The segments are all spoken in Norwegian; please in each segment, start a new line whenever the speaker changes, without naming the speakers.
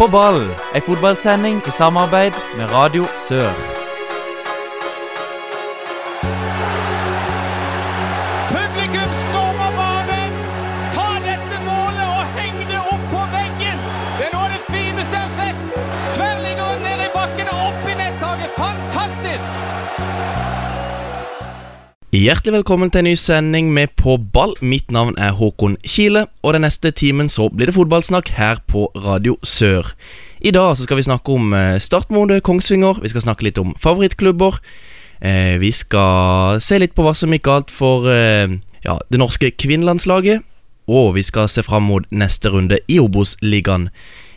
På ball, ei fotballsending i samarbeid med Radio Sør.
Hjertelig velkommen til en ny sending med På ball. Mitt navn er Håkon Kile, og den neste timen så blir det fotballsnakk her på Radio Sør. I dag så skal vi snakke om eh, startmode Kongsvinger, vi skal snakke litt om favorittklubber. Eh, vi skal se litt på hva som gikk galt for eh, ja, det norske kvinnelandslaget. Og vi skal se fram mot neste runde i Obos-ligaen.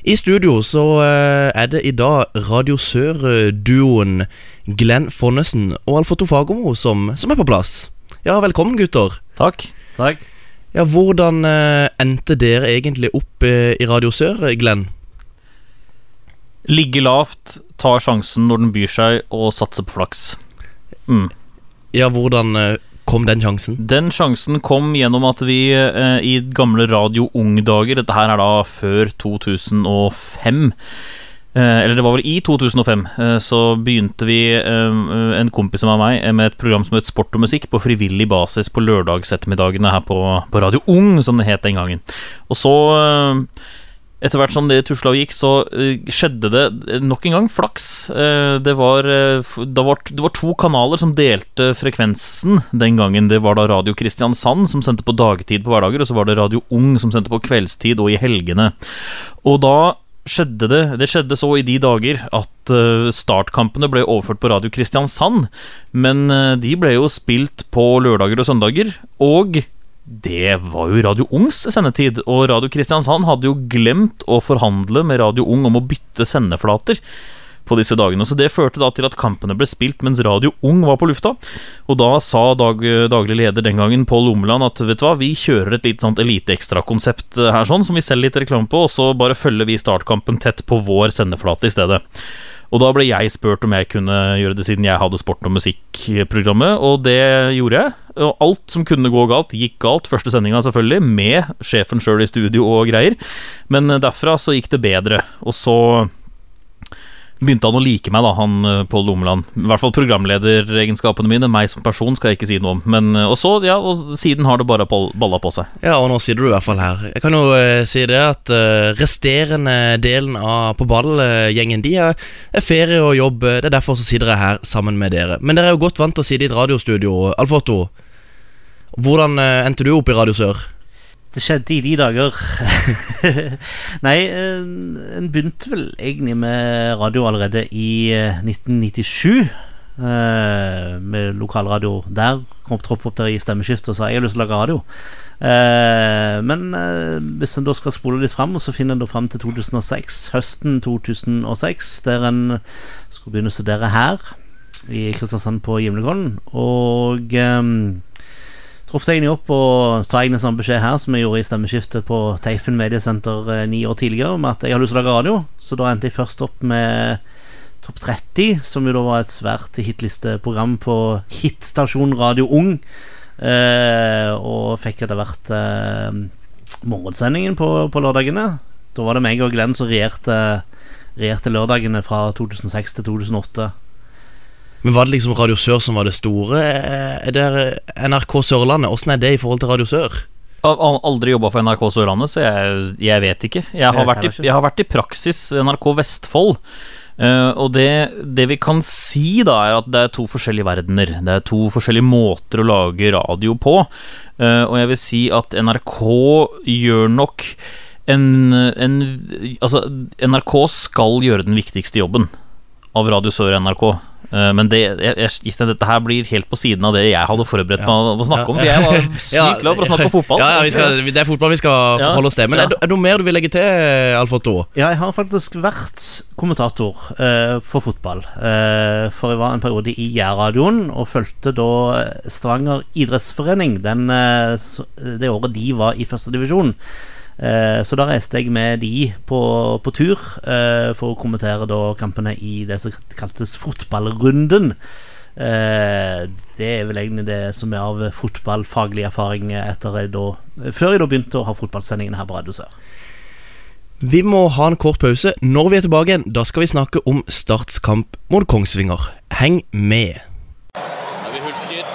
I studio så eh, er det i dag Radio Sør-duoen Glenn Fonnesen og Alfoto Fagermo som, som er på plass. Ja, velkommen, gutter.
Takk. Takk.
Ja, Hvordan eh, endte dere egentlig opp eh, i Radio Sør, Glenn?
Ligge lavt, ta sjansen når den byr seg, og satse på flaks. Mm.
Ja, hvordan kom den sjansen?
Den sjansen kom gjennom at vi eh, i gamle Radio Ung-dager Dette her er da før 2005. Eh, eller det var vel i 2005. Eh, så begynte vi, eh, en kompis av meg, med et program som het Sport og musikk, på frivillig basis på lørdagsettermiddagene her på, på Radio Ung, som det het den gangen. Og så eh, etter hvert som det tusla og gikk, så eh, skjedde det eh, nok en gang flaks. Eh, det, var, det, var, det var to kanaler som delte frekvensen den gangen. Det var da Radio Kristiansand, som sendte på dagtid på hverdager, og så var det Radio Ung, som sendte på kveldstid og i helgene. Og da skjedde det Det skjedde så i de dager at startkampene ble overført på Radio Kristiansand, men de ble jo spilt på lørdager og søndager, og det var jo Radio Ungs sendetid, og Radio Kristiansand hadde jo glemt å forhandle med Radio Ung om å bytte sendeflater på disse dagene. Så det førte da til at kampene ble spilt mens Radio Ung var på lufta. Og da sa dag, daglig leder den gangen, Pål Omland, at vet du hva, vi kjører et litt sånt eliteekstrakonsept her sånn, som vi selger litt reklame på, og så bare følger vi startkampen tett på vår sendeflate i stedet. Og da ble jeg spurt om jeg kunne gjøre det siden jeg hadde sport- og musikkprogrammet, og det gjorde jeg. Og alt som kunne gå galt, gikk galt. Første sendinga selvfølgelig, med sjefen sjøl i studio og greier. Men derfra så gikk det bedre. Og så begynte han å like meg, da, han eh, Pål Lomeland. I hvert fall programlederegenskapene mine. Meg som person skal jeg ikke si noe om. Men, eh, og så, ja, og siden har det bare balla på seg.
Ja, og nå sitter du i hvert fall her. Jeg kan jo eh, si det at resterende delen av På ball-gjengen, de er, er ferie og jobb. Det er derfor så sitter jeg her sammen med dere. Men dere er jo godt vant til å sitte i et radiostudio. Alfoto, hvordan endte du opp i Radio Sør?
Det skjedde i de dager. Nei, eh, en begynte vel egentlig med radio allerede i eh, 1997. eh, med lokalradio der. Kom tropp opp der i stemmeskiftet og sa jeg har lyst til å lage radio. Eh, men eh, hvis en da skal spole litt fram, så finner en da fram til 2006. Høsten 2006, der en skulle begynne å studere her i Kristiansand på Gimlekollen. Og um, jeg opp og sa en sånn beskjed her som jeg gjorde i stemmeskiftet på Teipen mediesenter eh, ni år tidligere, om at jeg har lyst til å lage radio. Så da endte jeg først opp med Topp 30, som jo da var et svært hitlisteprogram på hitstasjonen Radio Ung. Eh, og fikk etter hvert eh, morgensendingen på, på lørdagene. Da var det meg og Glenn som regjerte, regjerte lørdagene fra 2006 til 2008.
Men Var det liksom Radio Sør som var det store? Eh, Er det NRK Sørlandet? Åssen er det i forhold til Radio Sør?
Jeg har aldri jobba for NRK Sørlandet, så jeg, jeg vet ikke. Jeg har, vært i, jeg har vært i praksis NRK Vestfold. Uh, og det, det vi kan si, da, er at det er to forskjellige verdener. Det er to forskjellige måter å lage radio på. Uh, og jeg vil si at NRK gjør nok en, en Altså, NRK skal gjøre den viktigste jobben av Radio Sør og NRK. Eh, Men det, jeg, jeg, dette her blir helt på siden av det jeg hadde forberedt meg å snakke om. For jeg var sykt glad for å snakke om fotball.
Ja, ja vi skal, Det er fotball vi skal
Ja.
forholde oss til. Men
Ja.
er, det- er det noe mer du vil legge til, Alfoto?
Ja, jeg har faktisk vært kommentator eh, for fotball. Eh, for jeg var en periode i Jærradioen og fulgte da Stavanger idrettsforening den, eh, det året de var i førstedivisjon. Eh, så da reiste jeg med de på, på tur eh, for å kommentere da kampene i det som kaltes fotballrunden. Eh, det er vel egentlig det som er av fotballfaglig erfaring etter jeg da, før jeg da begynte å ha fotballsendingene her på Radio Sør.
Vi må ha en kort pause. Når vi er tilbake igjen, da skal vi snakke om Starts kamp mot Kongsvinger. Heng med.
Øyvind Hulsker.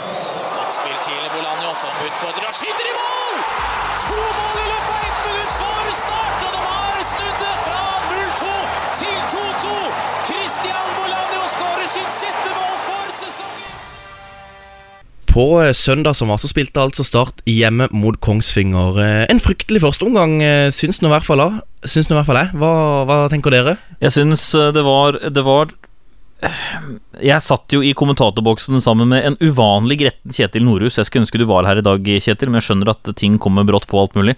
Godt spill tidlig. Bolanjo som utfordrer og skyter i
På eh, søndag som var, så spilte altså Start hjemme mot Kongsvinger. Eh, En fryktelig førsteomgang, eh, syns nå i hvert fall jeg. Hva, hva tenker dere?
Jeg syns det var Det var Jeg satt jo i kommentatorboksen sammen med en uvanlig gretten Kjetil Norhus. Jeg skulle ønske du var her i dag, Kjetil, men jeg skjønner at ting kommer brått på alt mulig.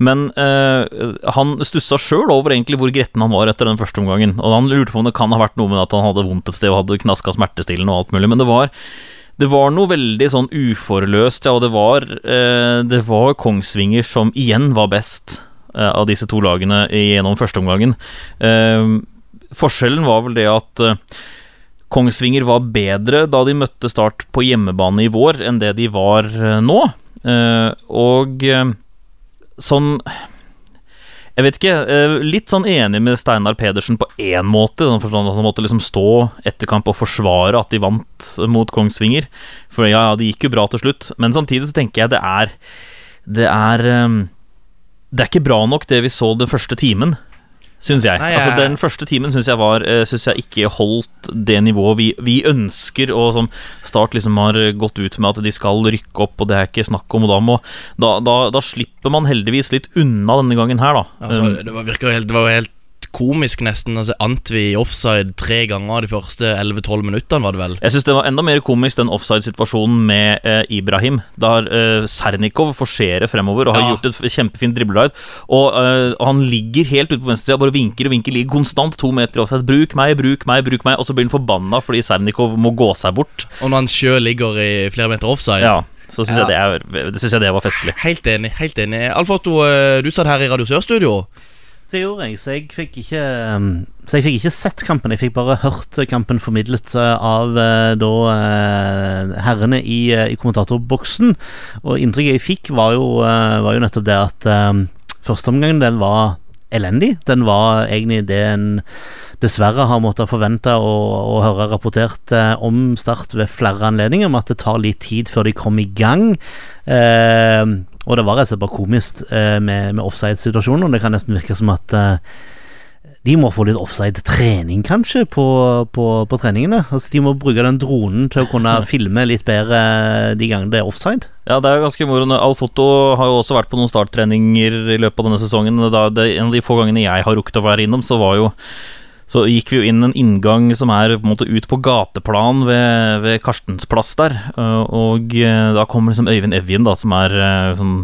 Men eh, han stussa sjøl over egentlig hvor gretten han var etter den første omgangen. Og han lurte på om det kan ha vært noe med at han hadde vondt et sted og hadde knaska smertestillende og alt mulig. Men det var det var noe veldig sånn uforløst, ja, og det var, eh, det var Kongsvinger som igjen var best eh, av disse to lagene gjennom førsteomgangen. Eh, forskjellen var vel det at eh, Kongsvinger var bedre da de møtte Start på hjemmebane i vår, enn det de var eh, nå. Eh, og sånn Jeg vet ikke. eh, litt sånn enig med Steinar Pedersen på én måte. den forstand at Han måtte liksom stå etter kamp og forsvare at de vant mot Kongsvinger. For ja, ja, det gikk jo bra til slutt. Men samtidig så tenker jeg det er Det er eh, Det er ikke bra nok det vi så den første timen. Syns jeg.
Nei,
Altså Den første timen syns jeg var eh, Synes jeg ikke holdt det nivået vi, vi ønsker, og som Start liksom har gått ut med at de skal rykke opp, og det er ikke snakk om. Og da, må, da, da, da slipper man heldigvis litt unna denne gangen her, da.
Altså,
Um,
det, var, virker helt, det var helt komisk, nesten. Altså, Antvi i offside tre ganger de første 11-12 minuttene, var det vel?
Jeg syns det var enda mer komisk den offside-situasjonen med eh, Ibrahim. Der eh, Sernikov forserer fremover og har
Ja.
gjort et kjempefint dribbleride. Og, eh, og han ligger helt ute på venstresida, bare vinker og vinker, ligger konstant to meter i offside. Bruk meg, bruk meg, bruk meg. Og så blir han forbanna fordi Sernikov må gå seg bort.
Og når han sjøl ligger i flere meter offside.
Ja, så syns
Ja.
jeg, det er- det synes jeg det var festlig.
Helt enig. helt enig Alf Otto, eh, du satt her i Radio Sør-studio.
Det gjorde jeg, så jeg fikk ikke um, Så jeg fikk ikke sett kampen. Jeg fikk bare hørt kampen formidlet uh, av uh, da uh, herrene i, i kommentatorboksen. Og inntrykket jeg fikk, var jo, var jo nettopp det at um, førsteomgangen den var elendig. Den var egentlig det en dessverre har måttet forvente å, å høre rapportert om Start ved flere anledninger, om at det tar litt tid før de kommer i gang. Eh, og det var rett og slett bare komisk eh, med, med offside-situasjonen, og det kan nesten virke som at eh, de må få litt offside-trening, kanskje, på, på, på treningene. Altså, de må bruke den dronen til å kunne filme litt bedre de gangene det er offside.
Ja, det er ganske moro. Alfoto har jo også vært på noen starttreninger i løpet av denne sesongen. Da det, en av de få gangene jeg har rukket å være innom, så var jo så gikk vi jo inn en inngang som er på en måte ut på gateplan ved, ved Karstens plass der. øh, Og øh, da kommer liksom Øyvind Evjen, da, som er øh, sånn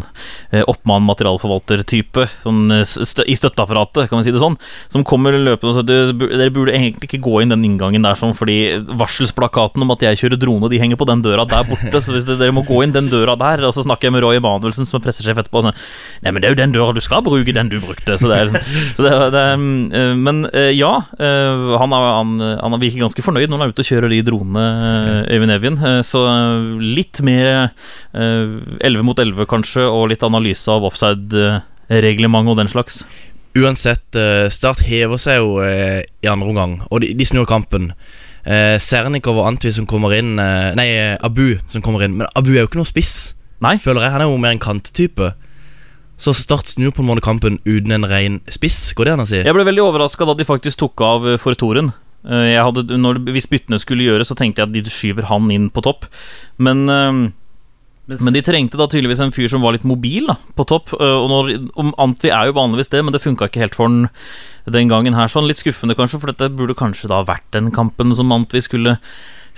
oppmann materialforvalter-type sånn, i støtteapparatet, kan vi si det sånn. Som kommer løpende og sier «Du, dere burde egentlig ikke gå inn den inngangen der sånn, fordi varselsplakaten om at jeg kjører drone, de henger på den døra der borte. Så hvis dere, må gå inn den døra der, og så snakker jeg med Roy Emanuelsen, som er pressesjef etterpå. og Sånn, Nei, men det er jo den døra du skal bruke, den du brukte. Så det er, liksom- så mm, Men ja, øh, han, er, han, han virker ganske fornøyd når han er ute og kjører de dronene, øh, Øyvind Evjen. Øh, Så litt mer 11 mot 11, kanskje, og litt analyse av offside-reglement og den slags.
Uansett, eh, Start hever seg jo eh, i andre omgang, og de, de snur kampen. Eh, Sernikov og Antvi som kommer inn eh, Nei, eh, Abu som kommer inn. Men Abu er jo ikke noe spiss,
Nei.
føler jeg. Han er jo mer en kanttype. Så Start snur på en måte kampen uten en ren spiss, går det an å si?
Jeg ble veldig overraska da de faktisk tok av eh, for Toren. Eh, Jeg hadde, når, hvis byttene skulle gjøres, så tenkte jeg at de skyver han inn på topp. Men, eh, men de trengte da tydeligvis en fyr som var litt mobil da, på topp. Og når, om Antvi er jo vanligvis det, men det funka ikke helt for den den gangen her. Sånn Litt skuffende, kanskje, for dette burde kanskje da vært den kampen som Antvi skulle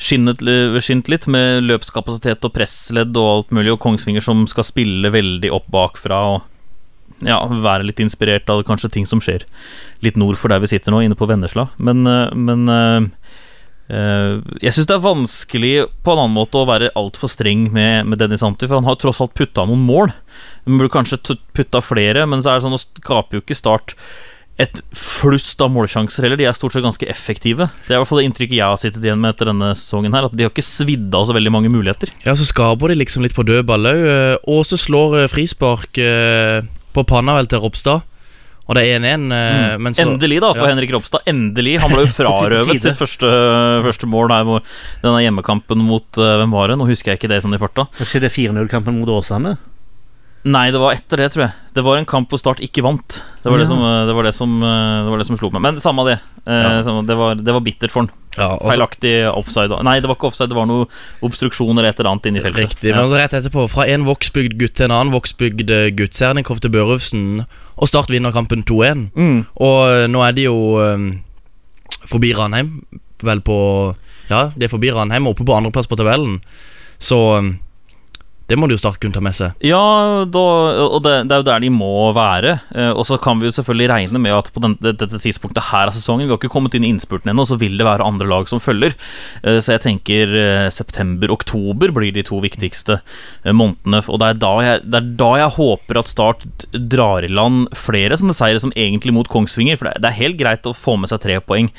skinnet, skint litt, med løpskapasitet og pressledd og alt mulig, og Kongsvinger som skal spille veldig opp bakfra. og ja, være litt inspirert av kanskje ting som skjer litt nord for der vi sitter nå, inne på Vennesla. Men, eh, men eh, eh, jeg syns det er vanskelig på en annen måte å være altfor streng med, med Dennis Anti, for han har tross alt putta noen mål. Han burde kanskje putta flere, men så er det sånn å skape jo ikke Start et flust av målsjanser heller. De er stort sett ganske effektive. Det er i hvert fall det inntrykket jeg har sittet igjen med etter denne sesongen her. At de har ikke svidd av så veldig mange muligheter.
Ja, så skaper de liksom litt på dødball òg. Så slår frispark på panna vel til Ropstad. Og det er 1-1, Mm. men så
Endelig, da, for
ja.
Henrik Ropstad. Endelig. Han ble jo frarøvet sitt første, første mål der hvor denne hjemmekampen mot eh, Hvem var det? Nå husker jeg ikke det sånn i farta.
Var ikke det 4-0-kampen mot Åsane?
Nei, det var etter det, tror jeg. Det var en kamp hvor Start ikke vant. Det var, det, som, eh, det, var det, som, eh, det, var det som slo meg. Men samme det. Eh,
Ja.
det, var, det var bittert for han.
Ja, også,
Feilaktig offside. Nei, det var ikke offside, det var noe obstruksjon eller et eller annet inni feltet.
Riktig. Men ja. rett etterpå, fra en voksbygd gutt til en annen voksbygd eh, gutt, Sernikov til Børufsen, og Start vinner kampen 2-1.
Mm.
Og eh, nå er de jo um, forbi Ranheim, vel på Ja, de er forbi Ranheim oppe på andreplass på tabellen. Så eh, det må de jo Start kunne ta med seg.
Ja, da, og det, det er jo der de må være. Eh, og så kan vi jo selvfølgelig regne med at på den, dette tidspunktet her av sesongen Vi har ikke kommet inn i innspurten ennå, så vil det være andre lag som følger. Eh, så jeg tenker eh, september-oktober blir de to viktigste månedene. Og det er, da jeg, det er da jeg håper at Start drar i land flere sånne seire som egentlig mot Kongsvinger. For det, er- helt greit å få med seg tre poeng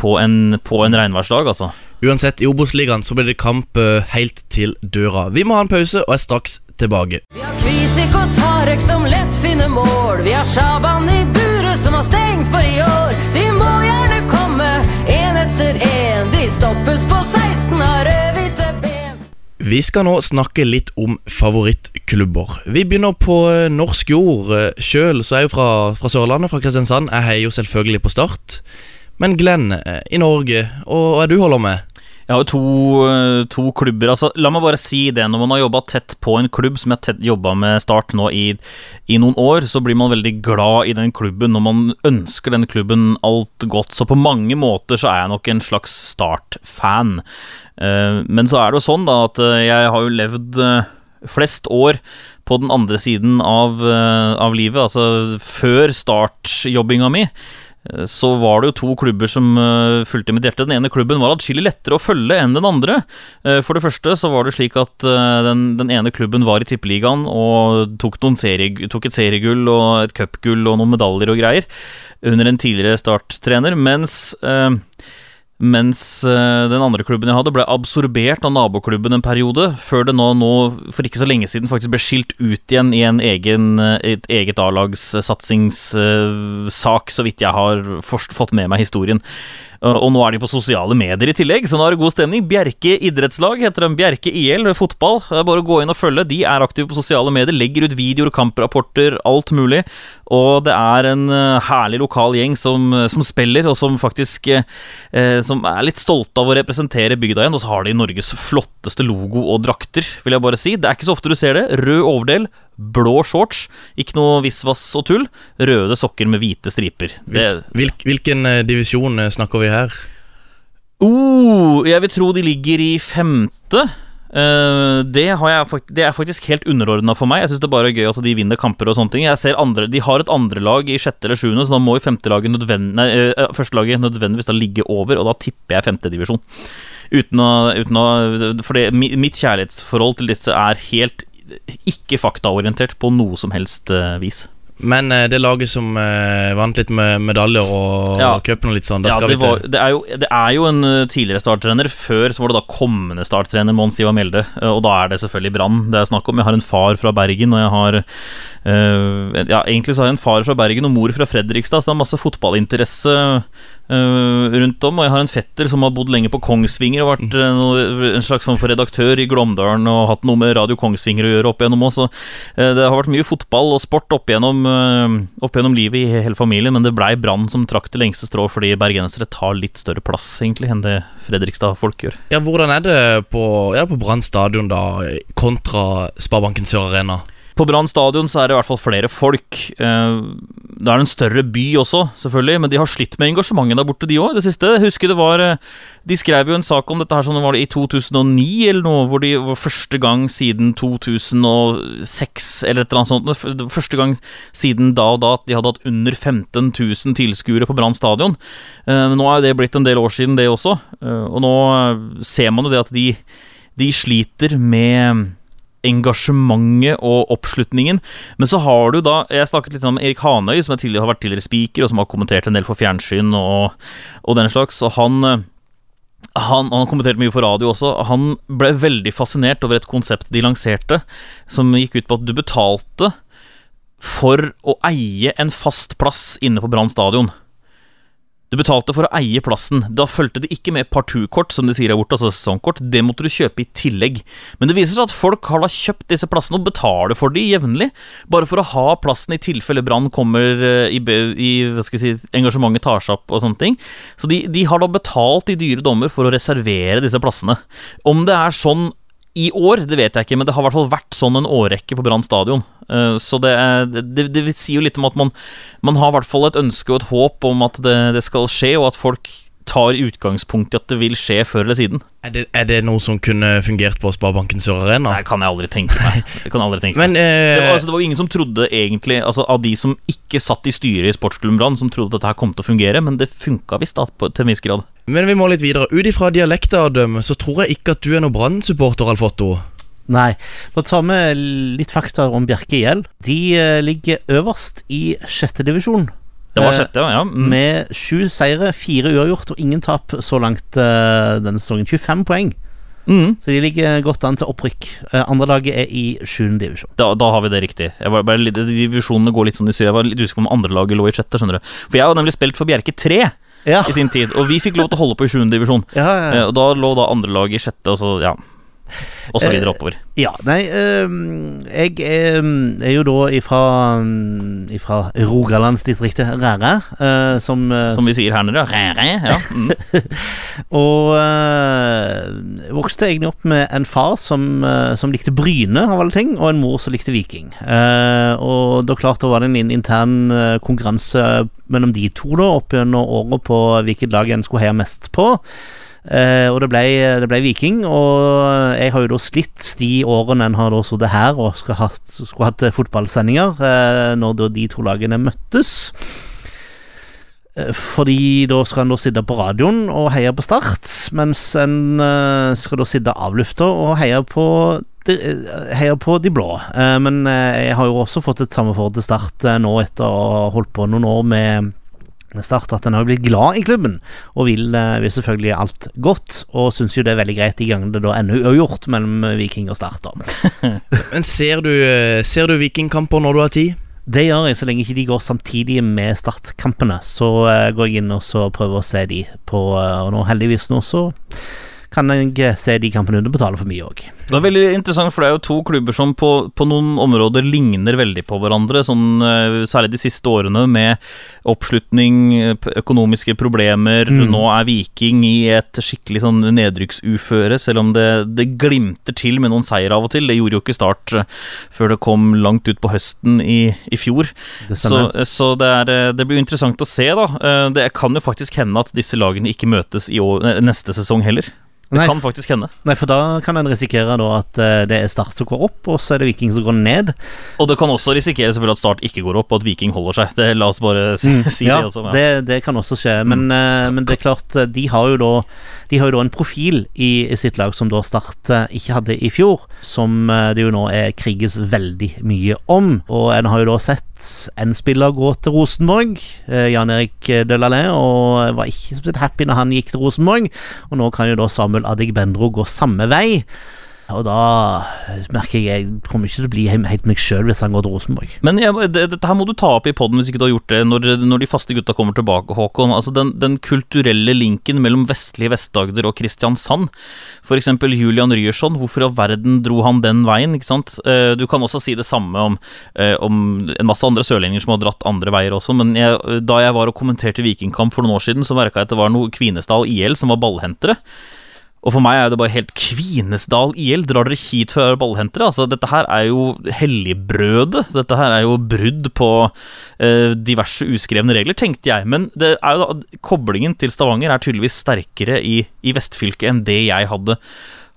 på en, på en regnværsdag, altså.
Uansett, i Obos-ligaen så blir det kamp eh, helt til døra. Vi må ha en pause og er straks tilbake.
Vi har Kvisvik og Tarek som lett finner mål. Vi har Shaban i buret som har stengt for i år. De må gjerne komme, én etter én. De stoppes på 16 av rødhvite ben.
Vi skal nå snakke litt om favorittklubber. Vi begynner på eh, norsk jord. Eh, Sjøl så er jeg jo fra, fra Sørlandet, fra Kristiansand. Jeg heier jo selvfølgelig på Start. Men Glenn, i Norge, og hva er du holder med?
Jeg har jo to, eh, to klubber. Altså, la meg bare si det. Når man har jobba tett på en klubb, som jeg har jobba med Start nå i, i noen år, så blir man veldig glad i den klubben når man ønsker den klubben alt godt. Så på mange måter så er jeg nok en slags Start-fan. Eh, Men så er det jo sånn da at eh, jeg har jo levd flest år på den andre siden av, av livet, altså før startjobbinga mi så var det jo to klubber som uh, fulgte mitt hjerte. Den ene klubben var atskillig lettere å følge enn den andre. Eh, for det første så var det slik at eh, den, den ene klubben var i Tippeligaen og tok, serie, tok et seriegull og et cupgull og noen medaljer og greier under en tidligere starttrener, mens eh, mens eh, den andre klubben jeg hadde, ble absorbert av naboklubben en periode, før det nå, nå for ikke så lenge siden faktisk ble skilt ut igjen i en egen, eh, et eget A-lagssatsingssak, så vidt jeg har fått med meg historien. Uh, Og nå er de på sosiale medier i tillegg, så nå er det god stemning. Bjerke idrettslag heter de. Bjerke IL fotball. Det er bare å gå inn og følge. De er aktive på sosiale medier, legger ut videoer, kamprapporter, alt mulig. Og det er en uh, herlig lokal gjeng som, som spiller, og som faktisk eh, Som er litt stolte av å representere bygda igjen. Og så har de Norges flotteste logo og drakter, vil jeg bare si. Det er ikke så ofte du ser det. Rød overdel, blå shorts. Ikke noe visvas og tull. Røde sokker med hvite striper. Det,
Hvilk, hvilken eh, divisjon eh, snakker vi her?
Oh, jeg vil tro de ligger i femte. Uh, det, har jeg, det er faktisk helt underordna for meg. Jeg syns det bare er gøy at de vinner kamper og sånne ting. Jeg ser andre, De har et andrelag i sjette eller sjuende, så da må jo femtelaget nødvend, nei, førstelaget nødvendigvis da ligge over, og da tipper jeg femtedivisjon. Uten å, uten å For det, mitt kjærlighetsforhold til disse er helt ikke faktaorientert på noe som helst eh, vis.
Men eh, det laget som eh, vant litt med medaljer og
Ja.
cupen og litt sånn,
Ja, det, var, det, er jo, det er jo en tidligere starttrener. Før så var det da kommende starttrener Mons Ivar Mjelde. Og da er det selvfølgelig Brann det er snakk om. Jeg har en far fra Bergen, og jeg har uh, Ja, egentlig så har jeg en far fra Bergen og mor fra Fredrikstad, så det er masse fotballinteresse rundt om. Og jeg har en fetter som har bodd lenge på Kongsvinger og vært uh, en slags sånn for redaktør i Glåmdalen og hatt noe med Radio Kongsvinger å gjøre opp igjennom også. Uh, det har vært mye fotball og sport opp igjennom, opp igjennom livet i hele familien, men det blei Brann som trakk det lengste strå fordi bergensere tar litt større plass egentlig enn det Fredrikstad-folk gjør.
Ja, Hvordan er det på, ja, på Brann stadion da, kontra Sparebanken Sør Arena?
På Brann stadion så er det i hvert fall flere folk. Eh, Det er en større by også, selvfølgelig, men de har slitt med engasjementet der borte, de òg. Det siste jeg husker det var eh, De skrev jo en sak om dette her sånn var det i 2009 eller noe, hvor de var første gang siden 2006 eller et eller annet sånt. Første gang siden da og da at de hadde hatt under 15 000 tilskuere på Brann stadion. Eh, Nå er det blitt en del år siden, det også. Og nå ser man jo det at de, de sliter med engasjementet og oppslutningen. Men så har du da Jeg snakket litt om Erik Hanøy, som er tidligere, har vært tidligere speaker, og som har kommentert en del for fjernsyn og, og den slags. Og han, han, han kommenterte mye for radio også. Han ble veldig fascinert over et konsept de lanserte, som gikk ut på at du betalte for å eie en fast plass inne på Brann stadion. Du betalte for å eie plassen. Da fulgte det ikke med partout-kort, som de sier her borte, altså sesongkort. Det måtte du kjøpe i tillegg. Men det viser seg at folk har da kjøpt disse plassene og betaler for de jevnlig, bare for å ha plassen i tilfelle Brann kommer eh, i, i si, engasjementet tar seg opp og sånne ting. Så de, de har da betalt i dyre dommer for å reservere disse plassene. Om det er sånn i år, det vet jeg ikke, men det har i hvert fall vært sånn en årrekke på Brann stadion. Eh, Så det, det, det sier jo litt om at man, man har i hvert fall et ønske og et håp om at det, det skal skje, og at folk tar utgangspunkt i at det vil skje før eller siden.
Er det, er det noe som kunne fungert på Sparebanken Sør Arena?
Det kan jeg aldri tenke meg. Det kan jeg aldri tenke meg.
Men eh,
Det var, altså, det var ingen som trodde egentlig Altså Av de som ikke satt i styret i Sportsklubben Brann, som trodde at dette her kom til å fungere, men det funka visst da, på, til en viss grad.
Men vi må litt videre. Ut ifra dialekta å dømme, så tror jeg ikke at du er noen Brann-supporter, Alf Otto.
Nei. For å ta med litt fakta om Bjerke IL. De eh, ligger øverst i sjette divisjon.
Det var
Eh,
sjette, ja. Mm.
Med sju seire, fire uavgjort og ingen tap så langt eh, denne sesongen. 25 poeng.
Mm.
Så de ligger godt an til opprykk. Eh, andre laget er i sjuende divisjon.
Da, da har vi det riktig. Jeg var bare litt, divisjonene går litt sånn i surr. Jeg var litt usikker på om andre laget lå i sjette. skjønner du For jeg har nemlig spilt for Bjerke 3
Ja,
i sin tid, og vi fikk lov til å holde på i sjuende divisjon.
ja, ja.
Og da lå da andre laget i sjette, og så ja Og så videre oppover.
ja nei ehm, Jeg er, er jo da ifra, mm, ifra Rogalandsdistriktet Rære, eh, som, eh,
Som vi sier her nede. ja. Ræ, ræ, Ja. Mm.
Og vokste egentlig opp med en far som, som likte Bryne, av alle ting, og en mor som likte Viking. Eh, og da klart da var det en intern konkurranse mellom de to da, opp gjennom året på hvilket lag en skulle heie mest på. Eh, og det ble, det ble Viking, og jeg har jo da slitt de årene en har da sittet her og skulle hatt, skulle hatt eh, fotballsendinger, eh, når da de to lagene møttes. Fordi da skal en da sitte på radioen og heie på Start, mens en skal da sitte av lufta og heie på eh, på de blå. Men jeg har jo også fått et samme forhold til Start nå etter å ha holdt på noen år med Start, at en har blitt glad i klubben, og vil, eh, vil selvfølgelig alt godt. Og syns jo det er veldig greit de gangene det da ender uavgjort mellom eh, Viking og Start.
Men ser du, eh, ser du Vikingkamper når du har tid?
Det gjør jeg så lenge ikke de går samtidig med startkampene. Så går jeg inn og så prøver å se de på Og nå heldigvis nå så kan jeg eh, se de kampene underbetale betale for mye òg.
Det er veldig interessant, for det er jo to klubber som på, på noen områder ligner veldig på hverandre. Sånn, eh, særlig de siste årene, med oppslutning, eh, økonomiske problemer. Nå er Viking i et skikkelig sånn nedrykksuføre, selv om det, det glimter til med noen seier av og til. Det gjorde jo ikke Start før det kom langt ut på høsten i, i fjor.
Det
Så, så det, er, det blir interessant å se, da. Det kan jo faktisk hende at disse lagene ikke møtes i år, neste sesong heller. Det
Nei,
kan faktisk hende.
Nei, for da kan en risikere at eh, det er Start som går opp, og så er det Viking som går ned.
Og det kan også risikere selvfølgelig at Start ikke går opp, og at Viking holder seg. Det, la oss bare si, si
ja,
det også. Ja.
det, det kan også skje. Men, mm. men det er klart, eh, de har jo da De har jo da en profil i, i sitt lag som da Start eh, ikke hadde i fjor, som eh, det jo nå er kriges veldig mye om. Og en har jo da sett en spiller gå til Rosenborg, eh, Jan Erik Delalé, og var ikke spesielt happy når han gikk til Rosenborg. Og nå kan jo da Samuel Adigbendro gå samme vei. Og da merker jeg jeg kommer ikke til å bli helt meg sjøl hvis han går til Rosenborg.
Men ja, dette her må du ta opp i poden hvis ikke du har gjort det, når, når de faste gutta kommer tilbake, Håkon. Altså den, den kulturelle linken mellom vestlige Vest-Agder og Kristiansand. For eksempel Julian Ryerson, hvorfor i all verden dro han den veien? ikke sant? Eh, Du kan også si det samme om, eh, om en masse andre sørlendinger som har dratt andre veier også, men jeg, da jeg var og kommenterte Vikingkamp for noen år siden, så merka jeg at det var noe Kvinesdal IL som var ballhentere. Og for meg er det bare helt Kvinesdal IL. Drar dere hit for å være ballhentere? Altså, dette her er jo helligbrødet. Dette her er jo brudd på eh, diverse uskrevne regler, tenkte jeg. Men det er jo da, koblingen til Stavanger er tydeligvis sterkere i, i vestfylket enn det jeg hadde,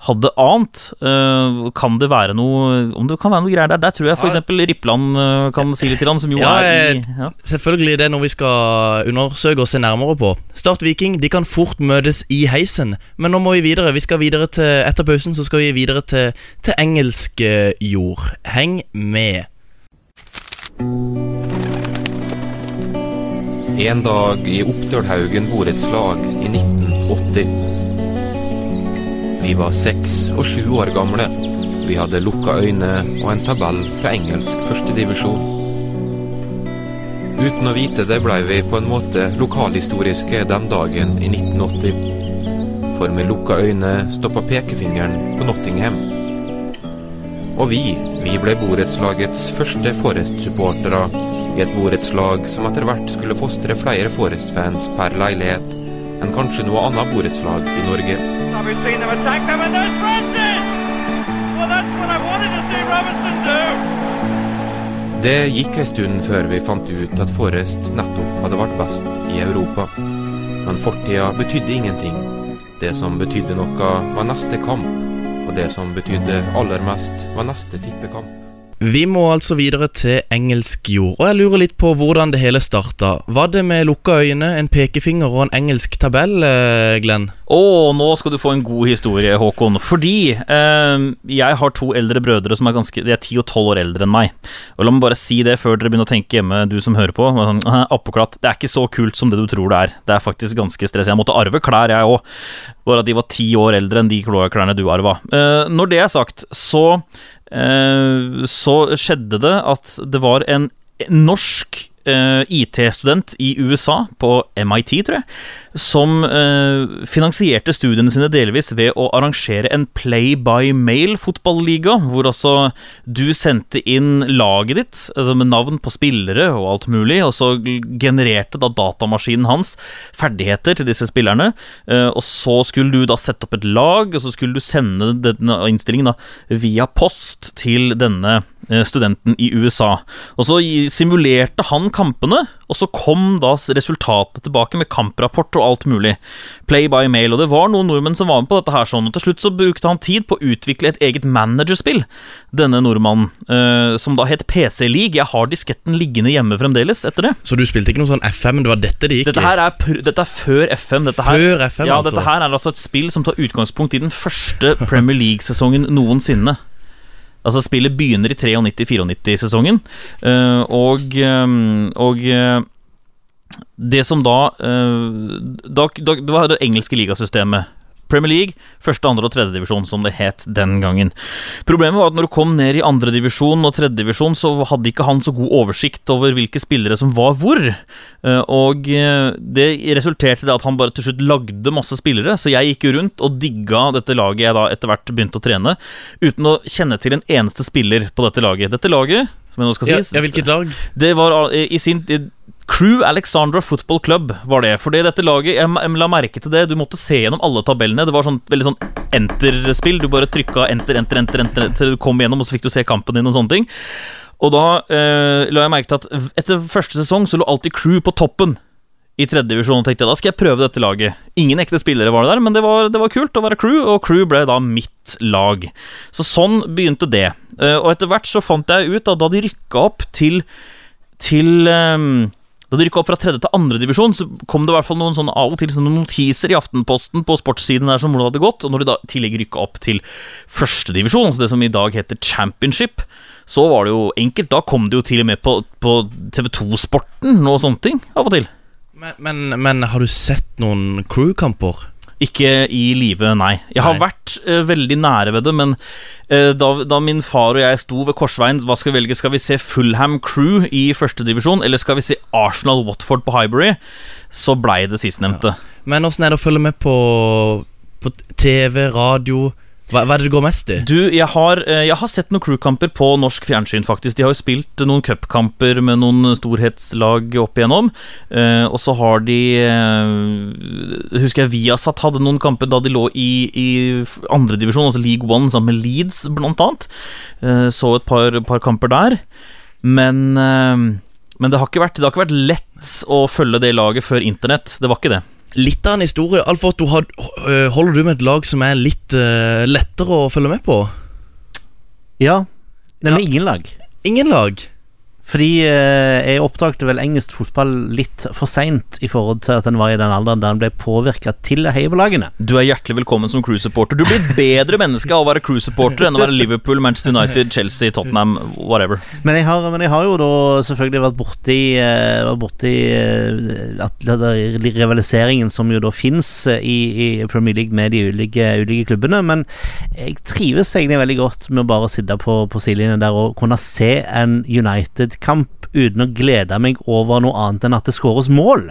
hadde ant. Eh, kan det være noe Om det kan være noe greier der? Der tror jeg f.eks. Rippland eh, kan si litt, grann, som jo
Ja,
er i ja.
Selvfølgelig det er noe vi skal undersøke og se nærmere på. Start Viking de kan fort møtes i heisen, men nå må vi videre. Vi skal videre til Etter pausen så skal vi videre til, til engelsk eh, jord. Heng med.
En dag i Oppdølhaugen borettslag i 1980. Vi var seks og sju år gamle. Vi hadde lukka øyne og en tabell fra engelsk førstedivisjon. Uten å vite det blei vi på en måte lokalhistoriske den dagen i 1980. For med lukka øyne stoppa pekefingeren på Nottingham. Og vi, vi ble borettslagets første Forest-supportere i et borettslag som etter hvert skulle fostre flere Forest-fans per leilighet enn kanskje noe annet borettslag i Norge. Det gikk en stund før vi fant ut at Forrest nettopp hadde vært best i Europa. Men fortida betydde ingenting. Det som betydde noe, var neste kamp. Og det som betydde aller mest, var neste tippekamp.
Vi må altså videre til engelsk jord, og jeg lurer litt på hvordan det hele starta. Var det med lukka øyne, en pekefinger og en engelsk tabell, eh, Glenn?
Å, nå skal du få en god historie, Håkon. Fordi eh, jeg har to eldre brødre som er ganske De er ti og 12 år eldre enn meg. Og La meg bare si det før dere begynner å tenke hjemme, du som hører på. Sånn, Appeklatt. Det er ikke så kult som det du tror det er. Det er faktisk ganske stress. Jeg måtte arve klær, jeg òg. Bare at de var ti år eldre enn de klærne du arva. Eh, når det er sagt, så så skjedde det at det var en norsk eh, IT-student i USA, på MIT, tror jeg, som uh, finansierte studiene sine delvis ved å arrangere en play by mail-fotballiga, hvor altså du sendte inn laget ditt altså med navn på spillere og alt mulig, og så genererte da datamaskinen hans ferdigheter til disse spillerne, uh, og så skulle du da sette opp et lag, og så skulle du sende denne innstillingen da via post til denne studenten i USA. Og så simulerte han kampene, og så kom da resultatet tilbake med kamprapport og alt mulig. Play by mail. Og det var noen nordmenn som var med på dette her sånn, og til slutt så brukte han tid på å utvikle et eget managerspill, denne nordmannen, eh, som da het PC League. Jeg har disketten liggende hjemme fremdeles etter det.
Så du spilte ikke noe sånn FM, det var dette det gikk
Dette her er, dette er før FM. Dette her,
Før FM,
ja,
altså.
Dette her er altså et spill som tar utgangspunkt i den første Premier League-sesongen noensinne. Altså Spillet begynner i 93-94-sesongen, eh, og, eh, og eh, det som da, eh, da, da Det var det engelske ligasystemet. Premier League, første, andre og tredje divisjon, som det het den gangen. Problemet var at når du kom ned i andre divisjon og tredje divisjon, så hadde ikke han så god oversikt over hvilke spillere som var hvor. Eh, Og eh, det resulterte i at han bare til slutt lagde masse spillere, så jeg gikk jo rundt og digga dette laget jeg da etter hvert begynte å trene, uten å kjenne til en eneste spiller på dette laget. Dette laget, som jeg nå skal si
ja, hvilket lag?
det var eh, i sin Crew Alexandra Football Club var det. Fordi dette laget Jeg, la merke til det. Du måtte se gjennom alle tabellene. Det var sånn veldig sånn enter-spill. Du bare trykka enter, enter, enter, enter til du kom gjennom, og så fikk du se kampen din og sånne ting. Og da eh, la jeg merke til at etter første sesong så lå alltid Crew på toppen. I tredje divisjon og tenkte jeg da skal jeg prøve dette laget. Ingen ekte spillere var det der, men det var, det var kult å være crew, og crew ble da mitt lag. Så sånn begynte det. Eh, og etter hvert så fant jeg ut at da de rykka opp til til ehm, Da de rykka opp fra tredje til andre divisjon, så kom det i hvert fall noen sånne av og til sånne notiser i Aftenposten på sportssiden der som hvordan det hadde gått. Og når de da tillegg rykka opp til første divisjon, altså det som i dag heter championship, så var det jo enkelt. Da kom det jo til og med på, på TV2-sporten og sånne ting av og til.
Men, men, men har du sett noen crew-kamper?
Ikke i live, nei. Jeg har
Nei.
vært uh, veldig nære ved det, men uh, da, da min far og jeg sto ved korsveien, hva skal vi velge? Skal vi se Fulham Crew i førstedivisjon, eller skal vi se Arsenal Watford på Highbury? Så blei det sistnevnte.
Men åssen er det å følge med på, på TV, radio? Hva, hva er det du går mest i?
Du, jeg har, eh, jeg har sett noen crewkamper på norsk fjernsyn, faktisk. De har jo spilt noen cupkamper med noen storhetslag opp igjennom. Eh, og så har de eh, Husker jeg Viasat hadde noen kamper da de lå i, i andredivisjon, altså League One sammen med Leeds, blant annet. Så et par, par kamper der. Men, men det, har vært, det har ikke vært lett å følge det laget før internett. Det var ikke det.
Litt av en historie. Alf Otto, øh, holder du med et lag som er litt øh, lettere å følge med på?
Ja. Nei,
Ja.
ingen lag.
Ingen lag.
Fordi eh, jeg oppdaget vel engelsk fotball litt for seint i forhold til at den var i den alderen der den ble påvirka til å heie på lagene.
Du er hjertelig velkommen som crew-supporter. Du blir et bedre menneske av å være crew-supporter enn å være Liverpool, Manchester United, Chelsea, Tottenham, whatever.
Men jeg har, men jeg har jo da selvfølgelig vært borti, eh, vært borti eh, at rivaliseringen som jo da fins i, i Premier League med de ulike, ulike klubbene. Men jeg trives egentlig veldig godt med å bare sitte på, på sidelinjen der og kunne se en United kamp uten å glede meg over noe annet enn at det skåres mål.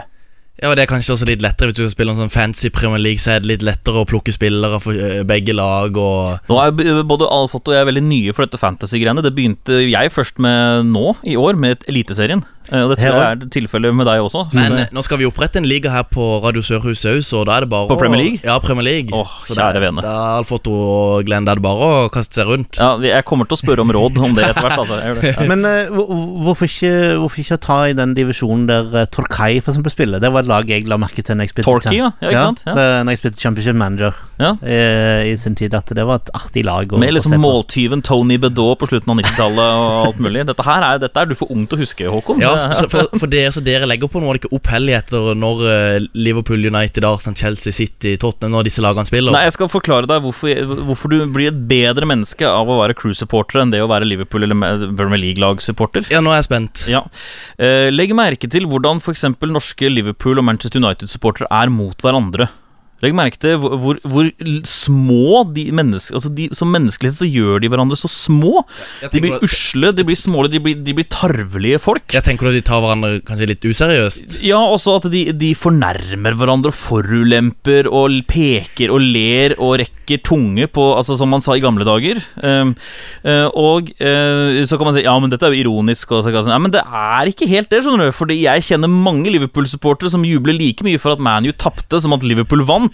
Ja, og Det er kanskje også litt lettere hvis du skal spille en sånn fancy Premier League. Så er det litt lettere å plukke spillere for eh, begge lag. og...
Nå er både Alfot og jeg veldig nye for dette fantasy-greiene. Det begynte jeg først med nå, i år, med Eliteserien. Eh, Og det tror jeg er tilfellet med deg også.
Men
det,
eh, nå skal vi opprette en liga her på Radio Sørhuset òg, så da er det bare
På Premier League?
Ja, Premier League.
Åh,
så
kjære vene.
da er Alfotto og Glenn, da er det bare å kaste seg rundt.
ja, jeg kommer til å spørre om råd om det etter hvert. Altså. Det. Ja.
Men eh, hvorfor, ikke, hvorfor ikke ta i den divisjonen der uh, Torquay for eksempel spiller? Det var et lag jeg la merke til når jeg spilte
Torquay, ja. Ja, ikke sant? Ja.
det- når jeg spilte Championship Manager
Ja.
eh, i sin tid. At det var et artig lag. å-
Med liksom måltyven Tony Bedaud på slutten av 90-tallet og alt mulig. Dette her er, dette er du for ung til å huske, Håkon.
Ja, så for, for dere, så dere legger på nå er det ikke opphelligheter når eh, Liverpool, United, Arsenal, Chelsea, City, Tottenham Når disse lagene spiller.
Nei, jeg skal forklare deg hvorfor, hvorfor du blir et bedre menneske av å være crew-supporter enn det å være Liverpool- eller Premier League-lag-supporter.
Ja, nå er jeg spent.
Ja. Eh, legg merke til hvordan f.eks. norske Liverpool og Manchester United-supportere er mot hverandre. Legg merke til hvor, hvor, hvor små de mennesker altså de, Som menneskelighet så gjør de hverandre så små. De blir
at-
usle, de blir smålige, de blir, de blir tarvelige folk.
Jeg tenker at de tar hverandre kanskje litt useriøst.
Ja, også at de, de fornærmer hverandre, forulemper og peker og ler og rekker tunge på Altså som man sa i gamle dager. Um, uh, og uh, så kan man si ja, men dette er jo ironisk. Og så kan man si, ja, men det er ikke helt det, skjønner du. Fordi jeg kjenner mange Liverpool-supportere som jubler like mye for at ManU tapte som at Liverpool vant.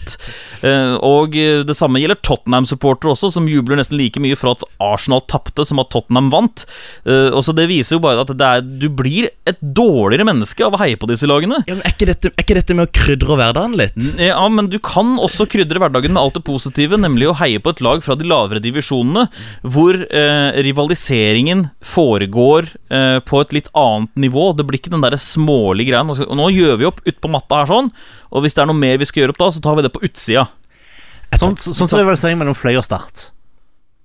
Eh, og eh, det samme gjelder Tottenham-supportere også, som jubler nesten like mye for at Arsenal tapte som at Tottenham vant. Eh, og så Det viser jo bare at det er, du blir et dårligere menneske av å heie på disse lagene.
Ja, men er ikke, dette, er ikke dette med å krydre hverdagen litt?
Ja, men du kan også krydre hverdagen med alt det positive, nemlig å heie på et lag fra de lavere divisjonene, hvor eh, rivaliseringen foregår eh, på et litt annet nivå. Det blir ikke den der smålige greia. Nå gjør vi opp utpå matta her sånn, og hvis det er noe mer vi skal gjøre opp da, så tar vi det på utsida.
Sånn sånn vel rivalisering mellom Fløy og Start.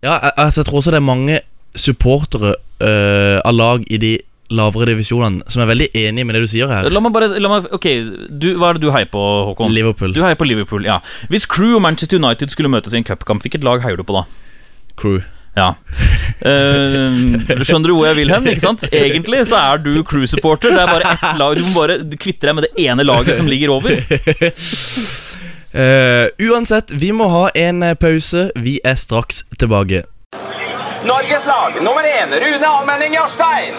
Ja, altså, jeg tror også det er mange supportere uh, av lag i de lavere divisjonene som er veldig enige med det du sier her.
La meg bare la meg, Ok, du, hva er det du heier på, Håkon?
Liverpool.
Du heier på Liverpool, ja. Hvis Crew og Manchester United skulle møtes i en cupkamp, hvilket lag heier du på da?
Crew.
Ja. Uh, skjønner du hvor jeg vil hen? ikke sant? Egentlig så er du crew-supporter. Det er bare ett lag Du må bare kvitte deg med det ene laget som ligger over.
Eh, uansett, vi må ha en eh, pause. Vi er straks tilbake.
Norges lag, nummer én Rune Almenning Jarstein.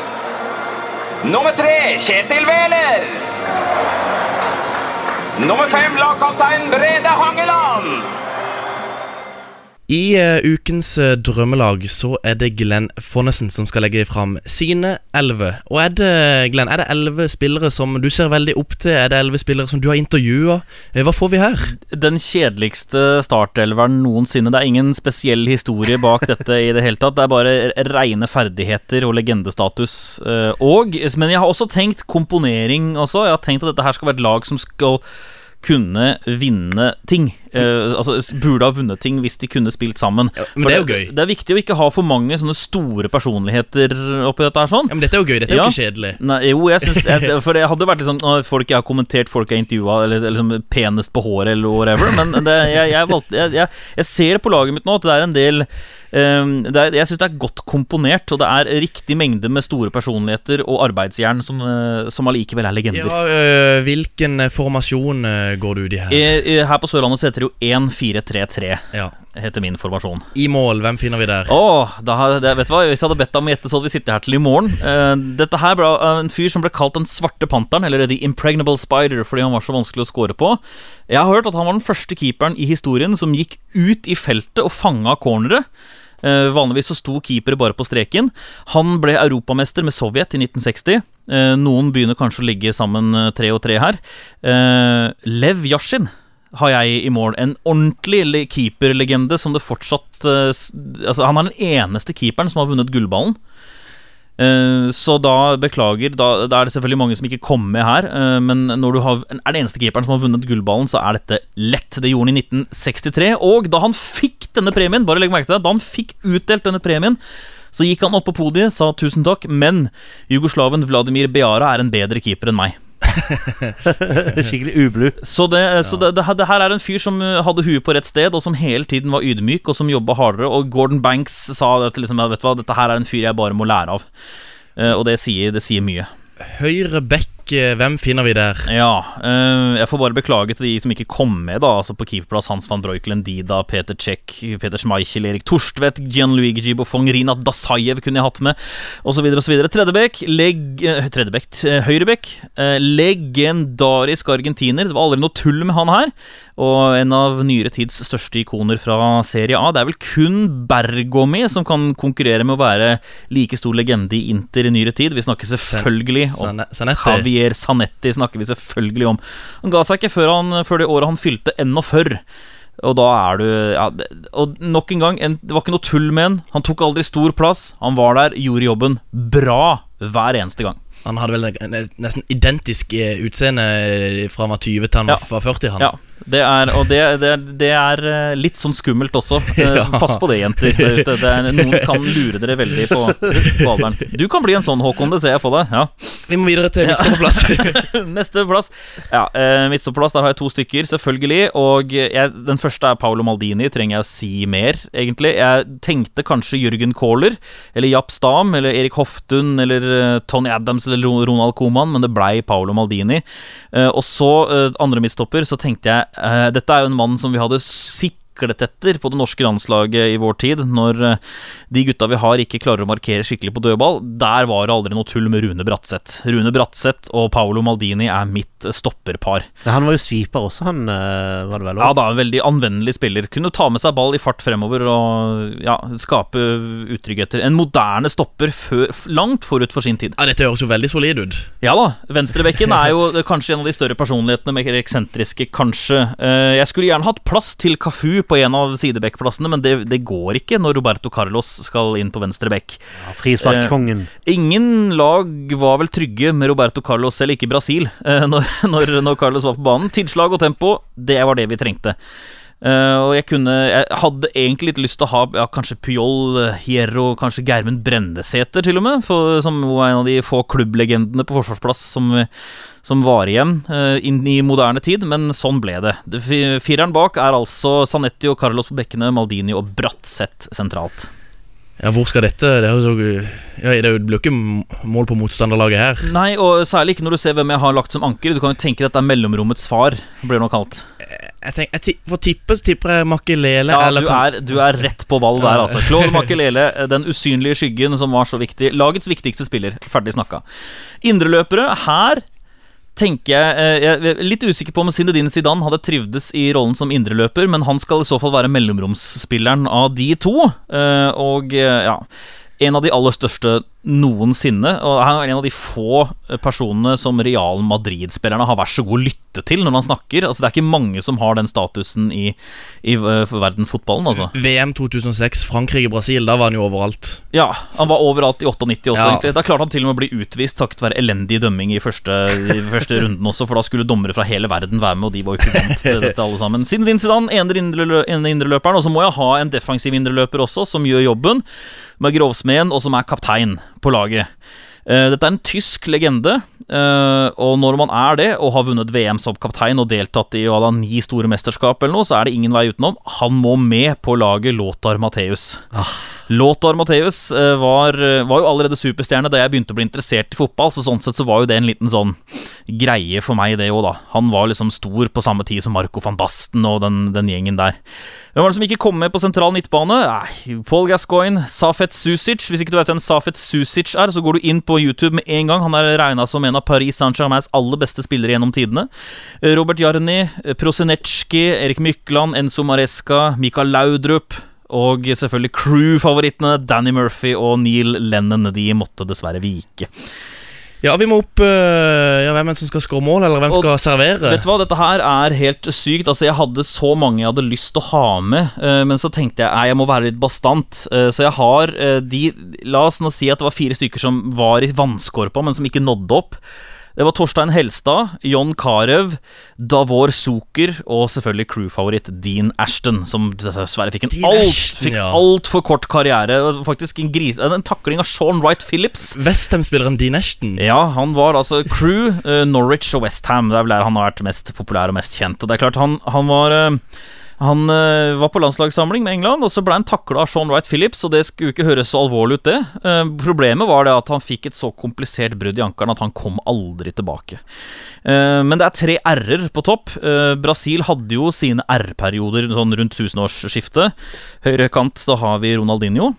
Nummer tre Kjetil Wæler. Nummer fem lagkaptein Brede Hangeland.
I eh, ukens eh, drømmelag så er det Glenn Fonnesen som skal legge fram sine elleve. Og er det Glenn, er det elleve spillere som du ser veldig opp til? Er det elleve spillere som du har intervjua? Hva får vi her?
Den kjedeligste startelveren noensinne. Det er ingen spesiell historie bak dette i det hele tatt. Det er bare reine ferdigheter og legendestatus. Eh, Og, men jeg har også tenkt komponering også. Jeg har tenkt at dette her skal være et lag som skal kunne vinne ting. Eh, altså Burde ha vunnet ting hvis de kunne spilt sammen.
men
For
det er jo gøy.
Det er viktig å ikke ha for mange sånne store personligheter oppi dette her sånn.
Ja, men Dette er jo gøy. Dette er
Ja.
jo ikke kjedelig.
Nei, jo, jeg synes jeg, For det hadde vært litt sånn Folk jeg har kommentert, folk jeg har intervjua, eller, eller liksom penest på håret, eller whatever. Men det, jeg, valgte, jeg, ser på laget mitt nå at det er en del um, er, Jeg syns det er godt komponert, og det er riktig mengde med store personligheter og arbeidsjern som, eh, som allikevel er legender.
Ja, øh, Hvilken eh, formasjon går du ut i her?
Her på Sørlandet det jo 1-4-3-3,
Ja.
heter min formasjon.
I mål, hvem finner vi der?
Åh, det, vet du hva? Hvis jeg hadde bedt deg om å gjette, så hadde vi sittet her til i morgen. Uh, dette her ble uh, en fyr som ble kalt Den svarte panteren, eller The Impregnable Spider, fordi han var så vanskelig å score på. Jeg har hørt at han var den første keeperen i historien som gikk ut i feltet og fanga cornere. Uh, vanligvis så sto keepere bare på streken. Han ble europamester med Sovjet i 1960. Uh, noen begynner kanskje å ligge sammen eh, tre og tre her. Eh, Lev Yashin har jeg i mål. En ordentlig le- keeperlegende som det fortsatt eh, Altså, han er den eneste keeperen som har vunnet gullballen. Eh, så da beklager, da, da er det selvfølgelig mange som ikke kom med her. eh, men når du har, er den eneste keeperen som har vunnet gullballen, så er dette lett. Det gjorde han i 1963. Og da han fikk denne premien, bare legg merke til det, da han fikk utdelt denne premien, så gikk han opp på podiet, sa tusen takk, men jugoslaven Vladimir Beara er en bedre keeper enn meg.
Skikkelig ublu.
Så, det, så det, det, det her er en fyr som uh, hadde huet på rett sted, og som hele tiden var ydmyk, og som jobba hardere. Og Gordon Banks sa at liksom, vet du hva, dette her er en fyr jeg bare må lære av. Eh, og det sier, det sier mye.
Høyre back, eh, hvem finner vi der?
Ja, uh, jeg får bare beklage til de som ikke kom med, da. Altså på keeperplass Hans van Breukelen, Dida, Peter Czech, Peter Schmeichel, Erik Torstvedt, Gianluigi Gibofong, Rinat Dasajev kunne jeg hatt med, osv., osv. Tredjebekk, leg... eh, Tredjebekk, eh, høyrebekk. Uh, Legendarisk argentiner. Det var aldri noe tull med han her. Og en av nyere tids største ikoner fra Serie A. Det er vel kun Bergomi som kan konkurrere med å være like stor legende i Inter i nyere tid. Vi snakker selvfølgelig om
Javi.
Javier Sanetti snakker vi selvfølgelig om. Han ga seg ikke før, han, før det året han fylte ennå før. Og da er du ja, Og nok en gang, en, det var ikke noe tull med han. Han tok aldri stor plass. Han var der, gjorde jobben bra hver eneste gang.
Han hadde vel en- en- nesten identisk eh, utseende fra han var 20 til han
Ja.
var 40. Han.
Ja, det er, og det, det, det er eh, litt sånn skummelt også. Eh,
Ja.
Pass på det, jenter. der ute. Det er, noen kan lure dere veldig på, på alderen. Du kan bli en sånn, Håkon. Det ser jeg for deg. Ja.
Vi må videre til midtstopperplass.
Neste plass. Ja, eh, Midtstopperplass, der har jeg to stykker, selvfølgelig. Og jeg, den første er Paolo Maldini. Trenger jeg å si mer, egentlig? Jeg tenkte kanskje Jørgen Kohler, eller Japp Stam, eller Erik Hoftun, eller eh, Tony Adams, eller Ronald Koman, men det blei Paolo Maldini. Eh, og så, eh, andre midtstopper, så tenkte jeg eh, Dette er jo en mann som vi hadde siklet etter på det norske landslaget i vår tid, når eh, de gutta vi har, ikke klarer å markere skikkelig på dødball. Der var det aldri noe tull med Rune Bratseth. Rune Bratseth og Paolo Maldini er mitt stopperpar.
Ja, han var jo sweeper også, han eh, var det vel?
Ja da, en veldig anvendelig spiller. Kunne ta med seg ball i fart fremover og ja, skape utryggheter. En moderne stopper før, langt forut for sin tid.
Ja, Dette høres jo veldig solid ut.
Ja da, venstrebekken er jo kanskje en av de større personlighetene, mer eksentriske, kanskje. Eh, Jeg skulle gjerne hatt plass til Cafu på en av sidebekkplassene, men det, det går ikke når Roberto Carlos skal inn på venstre bekk.
Ja, Frisparkkongen.
Ingen lag var vel trygge med Roberto Carlos, selv ikke Brasil, eh, når, når, når Carlos var på banen. Tilslag og tempo, det var det vi trengte. Eh, og jeg kunne Jeg hadde egentlig litt lyst til å ha ja, kanskje Puyol, eh, Hierro, kanskje Gjermund Brendesæter til og med, for, som var en av de få klubblegendene på forsvarsplass som, som var igjen uh, inn i moderne tid, men sånn ble det. det. Fireren bak er altså Sanetti og Carlos på bekkene, Maldini og Bratseth sentralt.
Ja, Hvor skal dette Det, er jo ja, det blir jo ikke mål på motstanderlaget her.
Nei, og særlig ikke når du ser hvem jeg har lagt som anker. Du kan jo tenke at det er mellomrommets far, blir det nå kalt.
Jeg tenk, jeg ti- For tippe så tipper jeg Makelele
Ja,
eller
du er, du er rett på ball der, altså. Claude Makelele, den usynlige skyggen som var så viktig. Lagets viktigste spiller. Ferdig snakka. Indreløpere. Her tenker jeg eh, Jeg er litt usikker på om Zinedine Zidane hadde trivdes i rollen som indreløper, men han skal i så fall være mellomromsspilleren av de to. Eh, Og eh, ja en av de aller største noensinne. Og han er en av de få personene som Real Madrid-spillerne har vært så god å lytte til når han snakker. Altså Det er ikke mange som har den statusen i, i eh, verdensfotballen. Altså.
VM 2006, Frankrike-Brasil, da var han jo overalt.
Ja, Han var overalt i 98 også,
Ja.
egentlig. Da klarte han til og med å bli utvist takket være elendig dømming i første, i første runden også, for da skulle dommere fra hele verden være med, og de var jo ikke vant til dette, alle sammen. Siden din Zidane, ene indreløperen, og så må jeg ha en defensiv indreløper også, som gjør jobben, med grovsmeden, og som er kaptein på laget. Eh, Dette er en tysk legende, eh, og når man er det, og har vunnet VM som kaptein og deltatt i og ni store mesterskap eller noe, så er det ingen vei utenom. Han må med på laget Lothar Matheus. Lothar Matheus eh, var, var jo allerede superstjerne da jeg begynte å bli interessert i fotball, så sånn sett så var jo det en liten sånn greie for meg, det òg, da. Han var liksom stor på samme tid som Marco van Basten og den, den gjengen der. Hvem var det som ikke kom med på sentral midtbane? Paul Gascoigne, Safet Susic. Hvis ikke du vet hvem Safet Susic er, så går du inn på YouTube med en gang. Han er regna som en av Paris Saint-Germains aller beste spillere gjennom tidene. Robert Jarni, Prosinecki, Erik Mykland, Enzo Maresca, Mikael Laudrup. Og selvfølgelig crew-favorittene Danny Murphy og Neil Lennon. De måtte dessverre vike.
Ja, vi må opp øh, Ja, Hvem er det som skal skåre mål, eller hvem
Og
skal servere?
Vet du hva, Dette her er helt sykt. Altså, Jeg hadde så mange jeg hadde lyst til å ha med, eh, men så tenkte jeg nei, jeg må være litt bastant. Eh, så jeg har eh, de La oss nå si at det var fire stykker som var i vannskorpa, men som ikke nådde opp. Det var Torstein Helstad, John Carew, Davor Zucker og selvfølgelig crew-favoritt Dean Ashton, som dessverre fikk en
altfor
alt,
ja.
altfor kort karriere. Faktisk en, gris, en takling av Sean Wright Phillips.
Westham-spilleren Dean Ashton.
Ja, han var altså crew, eh, Norwich og Westham. Det er vel der han har vært mest populær og mest kjent. Og det er klart, han, han var eh, Han uh, var på landslagssamling med England, og så ble han takla av Sean Wright Phillips, og det skulle ikke høres så alvorlig ut, det. Uh, problemet var det at han fikk et så komplisert brudd i ankelen at han kom aldri tilbake. Uh, men det er tre r-er på topp. Brasil hadde jo sine r-perioder sånn rundt tusenårsskiftet. Høyre kant, da har vi Ronaldinho.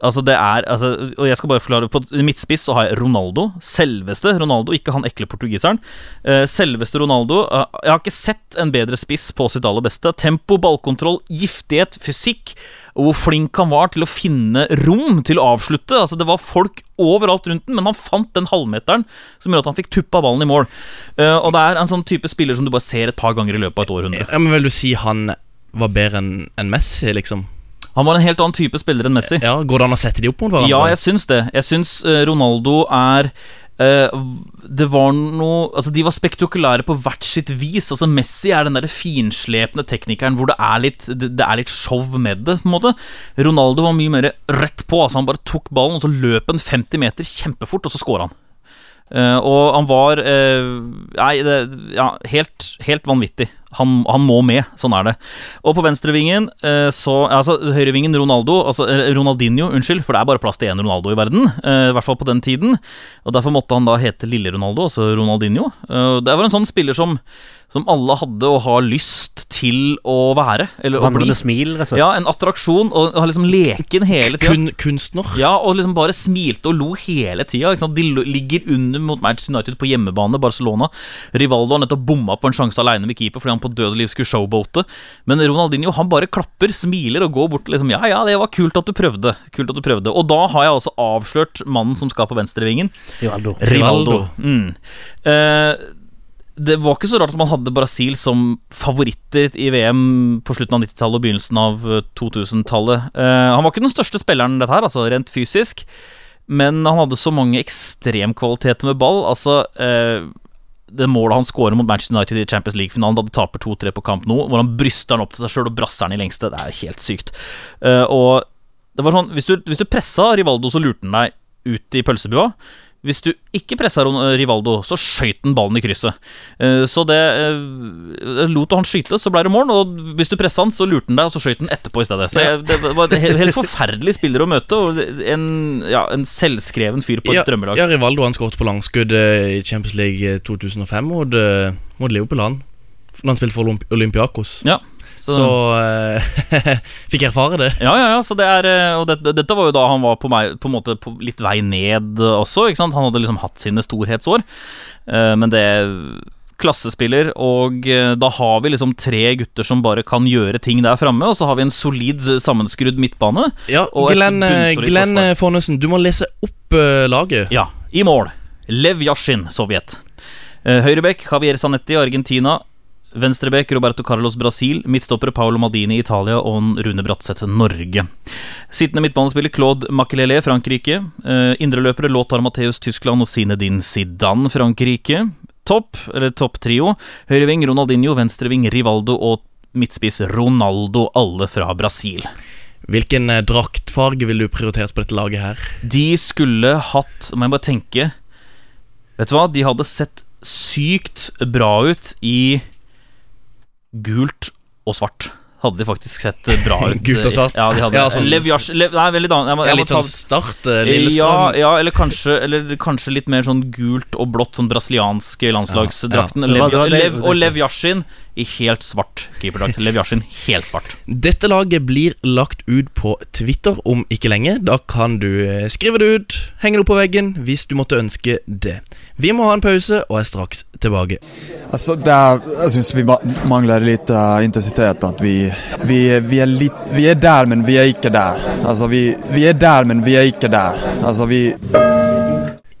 Altså det er, altså, og jeg skal bare forklare På midtspiss så har jeg Ronaldo. Selveste Ronaldo, ikke han ekle portugiseren. Eh, selveste Ronaldo. eh, jeg har ikke sett en bedre spiss på sitt aller beste. Tempo, ballkontroll, giftighet, fysikk. Og hvor flink han var til å finne rom til å avslutte. Altså Det var folk overalt rundt den, men han fant den halvmeteren som gjorde at han fikk tuppa ballen i mål. Eh, og det er en sånn type spiller som du bare ser et par ganger i løpet av et århundre.
Ja, men Vil du si han var bedre enn Messi, liksom?
Han var en helt annen type spiller enn Messi.
Ja, Går det an å sette de opp mot hverandre?
Ja, jeg syns det. Jeg syns eh, Ronaldo er eh, Det var noe Altså, de var spektakulære på hvert sitt vis. Altså, Messi er den der finslepne teknikeren hvor det er litt Det, er litt show med det, på en måte. Ronaldo var mye mer rett på. Altså, han bare tok ballen, og så løp han 50 meter kjempefort, og så scora han. Eh, og han var Nei, det, ja, helt, helt vanvittig. Han, han må med, sånn er det. Og på venstrevingen uh, så Altså, høyrevingen Ronaldo Altså eh, Ronaldinho, unnskyld, for det er bare plass til én Ronaldo i verden. eh, I hvert fall på den tiden. Og derfor måtte han da hete Lille Ronaldo, altså Ronaldinho. Eh, det var en sånn spiller som som alle hadde og har lyst til å være, eller å bli.
Smil, rett og slett.
Ja, en attraksjon, og har liksom leken hele tida.
Kun, kunstner.
Ja, og liksom bare smilte og lo hele tida. De ligger under mot Manchester United på hjemmebane, Barcelona. Rivaldo har nettopp bomma på en sjanse aleine med keeper fordi han på død og liv skulle showboate. Men Ronaldinho han bare klapper, smiler og går bort liksom Ja, ja, det var kult at du prøvde. Kult at du prøvde. Og da har jeg altså avslørt mannen som skal på venstrevingen.
Rivaldo.
Rivaldo. Mm. Eh, det var ikke så rart at man hadde Brasil som favoritter i VM på slutten av 90-tallet og begynnelsen av eh, 2000-tallet. Eh, han var ikke den største spilleren, dette her, altså rent fysisk, men han hadde så mange ekstremkvaliteter med ball. Altså eh, det målet han skårer mot Manchester United i Champions League-finalen da de taper 2-3 på kamp nå, hvor han bryster den opp til seg sjøl og brasser den i lengste, det er helt sykt. Uh, og det var sånn, hvis du, hvis du pressa Rivaldo, så lurte han deg ut i pølsebua. Hvis du ikke pressa Rivaldo, så skøyt han ballen i krysset. Eh, Så det eh, lot du han skyte, så ble det mål. Og hvis du pressa han, så lurte han deg, og så skøyt han etterpå i stedet. Så jeg, det var en helt, forferdelig spiller å møte, og en, ja, en selvskreven fyr på et
Ja,
drømmelag.
ja, Rivaldo han skåret på langskudd eh, i Champions League eh, 2005 mot, eh, mot Liverpool, han. Når han spilte for Olymp Olympiakos.
Ja,
Så,
så,
uh, fikk erfare det.
ja, ja, ja, så det er eh, Og dette, dette var jo da han var på, meg, på en måte på litt vei ned også, ikke sant? Han hadde liksom hatt sine storhetsår, uh, men det Klassespiller, og da har vi liksom tre gutter som bare kan gjøre ting der framme, og så har vi en solid sammenskrudd midtbane.
Ja, Glenn, Glenn Fornesen, du må lese opp uh, laget.
Ja, i mål. Lev Yashin, Sovjet. Høyrebekk, Javier Zanetti, Argentina. Venstrebekk, Roberto Carlos, Brasil. Midtstoppere, Paolo Maldini, Italia. Og Rune Bratseth, Norge. Sittende midtbanespiller, Claude Makelele, Frankrike. Eh, Indreløpere, Lothar Matheus, Tyskland. Og Zinedine Zidane, Frankrike. Topp, eller topptrio. Høyreving, Ronaldinho. Venstreving, Rivaldo. Og midtspiss, Ronaldo. Alle fra Brasil.
Hvilken eh, draktfarge ville du prioritert på dette laget her?
De skulle hatt Må jeg bare tenke Vet du hva, de hadde sett sykt bra ut i gult og svart. Hadde de faktisk sett bra ut.
Gult og svart?
Ja, de hadde
Ja, sånn-
Lev Lev, Nei, veldig da, jeg må, jeg må
litt sånn Start, Lillestrøm.
ja, ja, eller kanskje, eller kanskje litt mer sånn gult og blått, sånn brasilianske landslagsdrakten.
Ja, ja.
Lev, Lev, og Lev Yashin i helt svart keeperdrakt. Lev Yashin helt svart.
Dette laget blir lagt ut på Twitter om ikke lenge. Da kan du eh, skrive det ut, henge det opp på veggen hvis du måtte ønske det. Vi må ha en pause og er straks tilbake.
Altså, der, jeg syns vi mangler litt lite eh, intensitet. At vi, vi, vi, er litt vi er der, men vi er ikke der. Altså, vi, vi er der, men vi er ikke der. Altså, vi,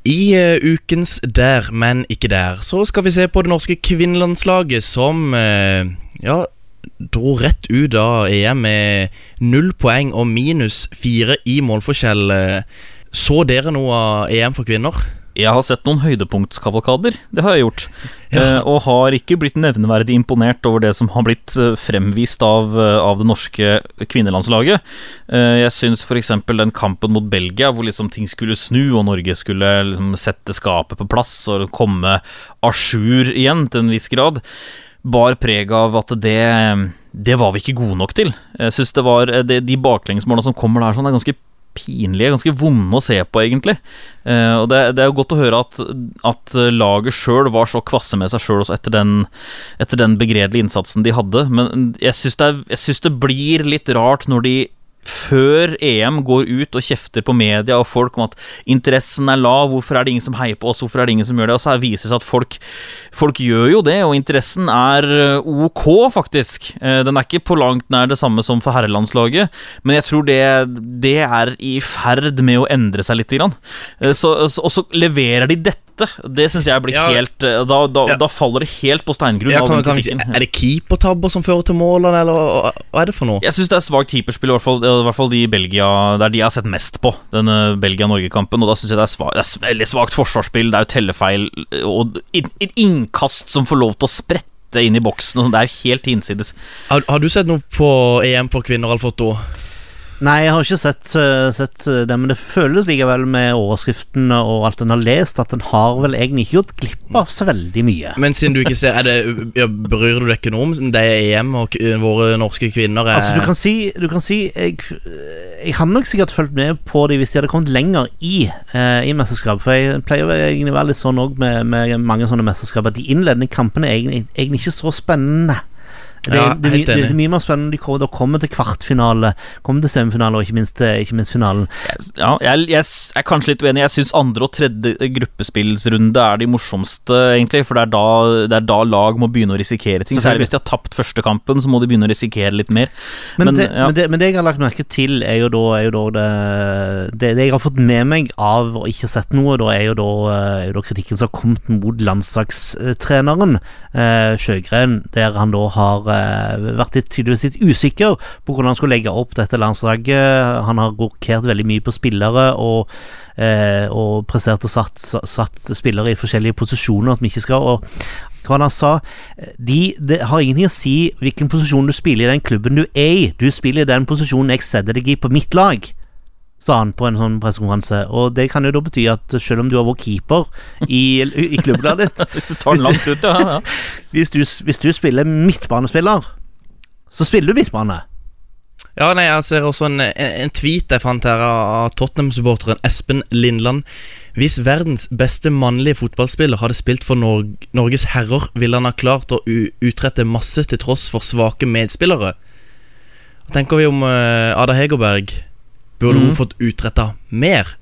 I uh, ukens Der, men ikke der, så skal vi se på det norske kvinnelandslaget som uh, ja, dro rett ut av EM med null poeng og minus fire i målforskjell. Så dere noe av EM for kvinner?
Jeg har sett noen høydepunktskavalkader, det har jeg gjort. Eh, og har ikke blitt nevneverdig imponert over det som har blitt eh, fremvist av, eh, av det norske kvinnelandslaget. Eh, jeg syns f.eks. den kampen mot Belgia, hvor liksom ting skulle snu, og Norge skulle liksom sette skapet på plass og komme à jour igjen, til en viss grad. bar preg av at det Det var vi ikke gode nok til. Jeg synes det var det, De baklengsmålene som kommer der, sånn, er ganske pinlige, ganske vonde å se på, egentlig. Eh, og det, det er jo godt å høre at, at laget sjøl var så kvasse med seg sjøl etter den, etter den begredelige innsatsen de hadde. Men jeg syns det, det blir litt rart når de før EM går ut og kjefter på media og folk om at interessen er lav, hvorfor er det ingen som heier på oss, hvorfor er det ingen som gjør det? Og så viser det seg at folk, folk gjør jo det, og interessen er eh, ok, faktisk. Eh, Den er ikke på langt nær det samme som for herrelandslaget, men jeg tror det, det er i ferd med å endre seg litt. Eh, og så leverer de dette. Det syns jeg blir
Ja.
helt eh, da, da,
Ja.
da faller det helt på steingrunn.
Ja, kan, kan si, er det keepertabber som fører til målene, eller hva, er det for noe?
Jeg syns det er svakt keeperspill, i hvert fall, i hvert fall de i Belgia Det er de jeg har sett mest på, denne Belgia-Norge-kampen. Og da syns jeg det er, svagt, det er veldig svakt forsvarsspill. Det er jo tellefeil og et innkast som får lov til å sprette inn i boksen. Sånn. det er jo helt hinsides.
Har, har du sett noe på EM for kvinner, Alfoto?
Nei, jeg har ikke sett, eh, sett eh, det, men det føles likevel med overskriftene og alt en har lest, at en har vel egentlig ikke gjort glipp av så veldig mye.
Men siden du ikke ser er det, ja, Bryr du deg ikke noe om det er EM, og våre norske kvinner er
Altså, du kan si, du kan si jeg, jeg hadde nok sikkert fulgt med på det hvis de hadde kommet lenger i, eh, i mesterskap. For jeg pleier egentlig å være litt sånn òg med, med mange sånne mesterskap, at de innledende kampene er egentlig, egentlig ikke så spennende. Det,
Ja,
det, det, det er mye mer spennende når de kommer, til kvartfinale, kommer til semifinale og ikke minst, ikke minst finalen.
Ja, jeg, jeg er kanskje litt uenig. Jeg syns andre og tredje gruppespillsrunde er de morsomste, egentlig. For det er, da, det er da lag må begynne å risikere ting. Særlig hvis de har tapt første kampen, så må de begynne å risikere litt mer.
Men,
Men,
det,
ja.
men, det, men det jeg har lagt merke til, er jo da, er jo da det, det Det jeg har fått med meg av og ikke sett noe, da er jo da, er jo da kritikken som har kommet mot landslagstreneren eh, Sjøgren, der han da har eh, vært litt, tydeligvis litt usikker på hvordan han skulle legge opp dette landslaget. Han har rokert veldig mye på spillere og eh, og prestert og satt, satt spillere i forskjellige posisjoner som ikke skal. Og hva han sa de, Det har ingenting å si hvilken posisjon du spiller i den klubben du er i. Du spiller i den posisjonen jeg setter deg i på mitt lag, sa han på en sånn pressekonferanse. Og det kan jo da bety at selv om du har vært keeper i, i klubblaget ditt
Hvis du tar den langt ut, ja. ja.
hvis, du, hvis du spiller midtbanespiller, så spiller du midtbane.
Ja, nei, jeg ser også en, en, tweet jeg fant her av Tottenham-supporteren Espen Lindland. Hvis verdens beste mannlige fotballspiller hadde spilt for Nor Norges herrer, ville han ha klart å utrette masse til tross for svake medspillere. Hva tenker vi om uh, Ada Hegerberg? Burde hun
Mhm.
fått utretta mer?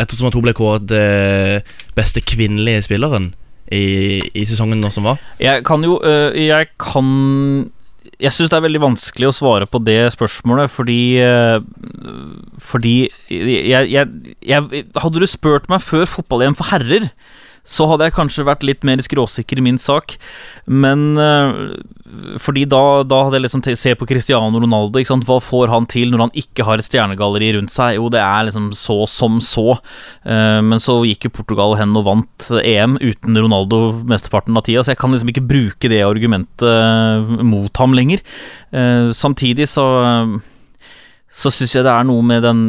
Ettersom at hun ble kåret eh, beste kvinnelige spilleren i, i sesongen som var.
Jeg kan jo øh, Jeg kan Jeg syns det er veldig vanskelig å svare på det spørsmålet, fordi øh, Fordi jeg, jeg, jeg Hadde du spurt meg før fotball-EM for herrer, så hadde jeg kanskje vært litt mer skråsikker i min sak. Men øh, Fordi da, da hadde jeg liksom Se på Cristiano Ronaldo. Ikke sant? Hva får han til når han ikke har et stjernegalleri rundt seg? Jo, det er liksom så som så. Eh, men så gikk jo Portugal hen og vant EM uten Ronaldo mesteparten av tida, så jeg kan liksom ikke bruke det argumentet eh, mot ham lenger. Eh, samtidig så så syns jeg det er noe med den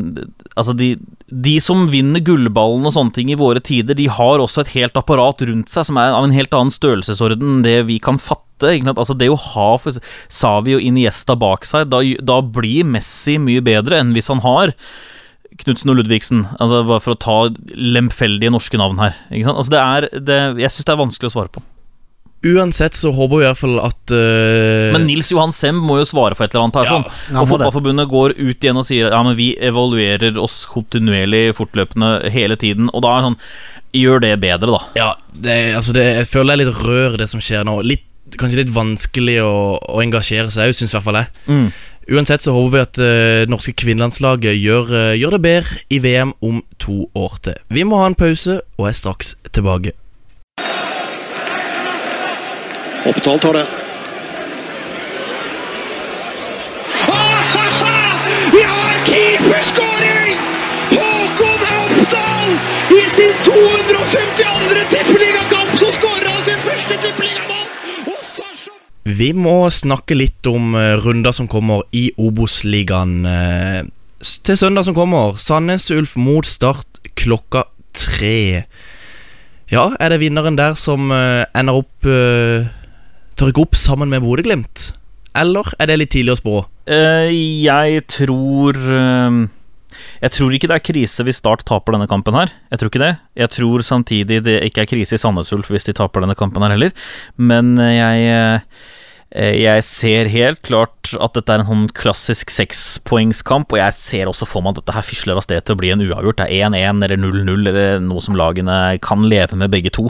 Altså, de, de som vinner gullballen og sånne ting i våre tider, de har også et helt apparat rundt seg som er av en helt annen størrelsesorden enn det vi kan fatte. Altså, det å ha for, Savi og Iniesta bak seg, da, da blir Messi mye bedre enn hvis han har Knutsen og Ludvigsen. Altså, bare for å ta lemfeldige norske navn her. Altså, det er, det, jeg syns det er vanskelig å svare på.
Uansett så håper vi i hvert fall at uh...
Men Nils Johan Semb må jo svare for et eller annet her.
Ja,
sånn. Og. Fotballforbundet går ut igjen og sier Ja, men vi evaluerer oss kontinuerlig fortløpende hele tiden. Og da er det sånn Gjør det bedre, da.
Ja, det, altså det, jeg føler det er litt rør det som skjer nå. Litt, kanskje litt vanskelig å, å engasjere seg òg, syns i hvert fall jeg.
Mm.
Uansett så håper vi at det norske kvinnelandslaget gjør, uh, gjør det bedre i VM om to år til. Vi må ha en pause og er straks tilbake.
Oppdal tar det.
Vi har keeperskåring! Håkon Oppdal i sin 252. tippeligakamp så skårer han sin første tippeligamål!
Vi må snakke litt om eh, runder som kommer i Obos-ligaen. eh, til søndag som kommer. Sandnes Ulf mot Start klokka tre. Ja, er det vinneren der som eh, ender opp uh, å rykke opp sammen med Bodø-Glimt? Eller er det litt tidlig å spå?
Uh, jeg tror uh, Jeg tror ikke det er krise hvis Start taper denne kampen her. Jeg tror ikke det. Jeg tror samtidig det ikke er krise i Sandnes Ulf hvis de taper denne kampen her heller. Men eh, jeg eh, jeg ser helt klart at dette er en sånn klassisk sekspoengskamp, og jeg ser også for meg at dette her fisler av sted til å bli en uavgjort. Det er 1-1 eller 0-0 eller noe som lagene kan leve med, begge to.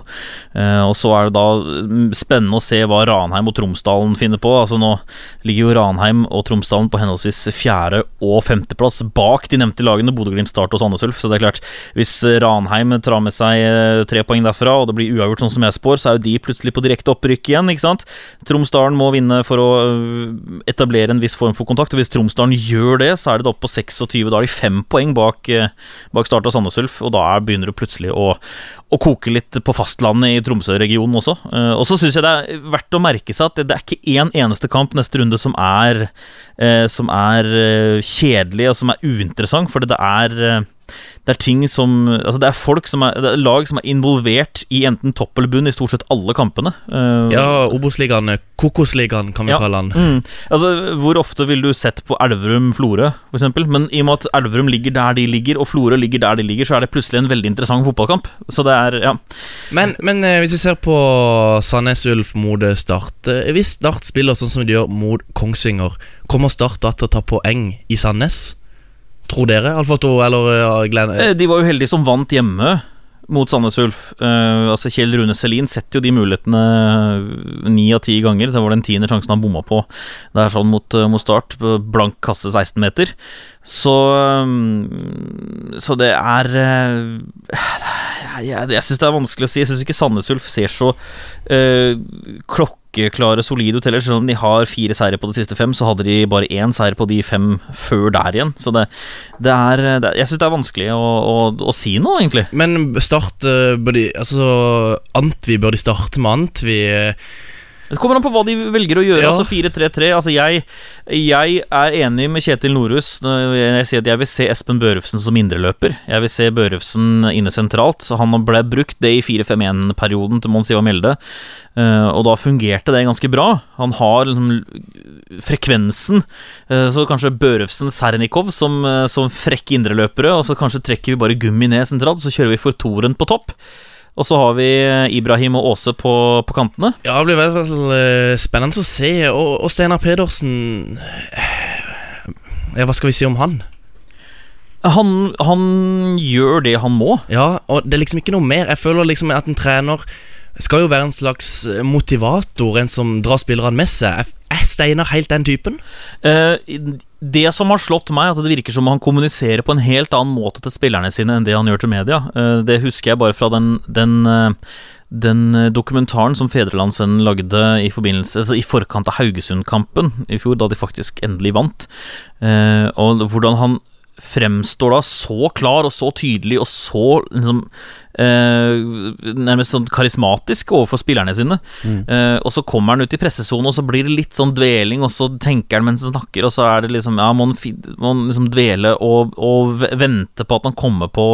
Eh, og så er det da mm, spennende å se hva Ranheim og Tromsdalen finner på. Altså Nå ligger jo Ranheim og Tromsdalen på henholdsvis fjerde- og femteplass bak de nevnte lagene, Bodø-Glimt, Start og Sandnes Ulf. Så det er klart, hvis Ranheim tar med seg eh, tre poeng derfra, og det blir uavgjort sånn som jeg spår, så er jo de plutselig på direkte opprykk igjen, ikke sant? Tromsdalen må vinne for å øh, etablere en viss form for kontakt. Og Hvis Tromsdalen gjør det, så er det da oppe på 26. Da er de fem poeng bak, øh, bak start av Sandnes Ulf, og da er- begynner det plutselig å, å koke litt på fastlandet i Tromsø-regionen også. Eh, Og så syns jeg det er verdt å merke seg at det, det er ikke én eneste kamp neste runde som er, som er kjedelig og som er uinteressant, for det er det er ting som Altså det er folk som er er lag som er involvert i enten topp eller bunn i stort sett alle kampene. Uh,
Ja, Obos-ligaen, Kokos-ligaen, kan vi
Ja.
kalle den.
Mm. Altså, Hvor ofte ville du sett på Elverum-Florø, f.eks.? Men i og med at Elverum ligger der de ligger, og Florø ligger der de ligger, så er det plutselig en veldig interessant fotballkamp. Så det er, ja
Men, men eh, hvis vi ser på Sandnes Ulf mot eh, Start Hvis Start spiller sånn som de gjør mot Kongsvinger, kommer Start da til å ta poeng i Sandnes? Tror dere, Alfato eller ja, Glenn?
Eh, De var jo heldige som vant hjemme mot Sandnes Ulf. Uh, altså Kjell Rune Selin setter jo de mulighetene ni av ti ganger. Det var den tiende sjansen han bomma på. Det er sånn mot, eh, mot start, blank kasse 16 meter. Så um, Så det er uh, Jeg, jeg, jeg syns det er vanskelig å si. Jeg syns ikke Sandnes Ulf ser så eh, klokkeklare, solide hoteller. Selv om de har fire seire på de siste fem, så hadde de bare én seier på de fem før der igjen. Så det, det er det, Jeg syns det er vanskelig å, å, å si noe, egentlig.
Men Start eh, bør de Altså, Antvi bør de starte med Antvi.
Det kommer an på hva de velger å gjøre.
Ja.
Altså 4-3-3. Altså jeg, jeg er enig med Kjetil Norhus når jeg sier at jeg vil se Espen Børufsen som indreløper. Jeg vil se Børufsen inne sentralt. Så Han ble brukt det i 4-5-1-perioden til Mons Ivar Mjelde, eh, og da fungerte det ganske bra. Han har liksom frekvensen. eh, så kanskje Børufsen Sernikov som, eh, som frekke indreløpere, og så kanskje trekker vi bare Gummi ned sentralt, så kjører vi for Toren på topp. Og så har vi Ibrahim og Åse på, på kantene.
Ja, det blir veldig eh, spennende å se. Og, og Steinar Pedersen eh, Ja, hva skal vi si om han?
Han, han gjør det han må.
Ja, og det er liksom ikke noe mer. Jeg føler liksom at en trener skal jo være en slags motivator, en som drar spillerne med seg. Er Steinar helt den typen?
Uh, det som har slått meg, at det virker som han kommuniserer på en helt annen måte til spillerne sine enn det han gjør til media. Uh, det husker jeg bare fra den, den, uh, den dokumentaren som Fedrelandsvennen lagde i, altså i forkant av Haugesund-kampen i fjor, da de faktisk endelig vant. Og hvordan han fremstår da så klar og så tydelig og så liksom eh, Nærmest sånn karismatisk overfor spillerne sine. Eh, og så kommer han ut i pressesonen, og så blir det litt sånn dveling, og så tenker han mens han snakker, og så er det liksom Ja, må han liksom dvele og, og vente på at han kommer på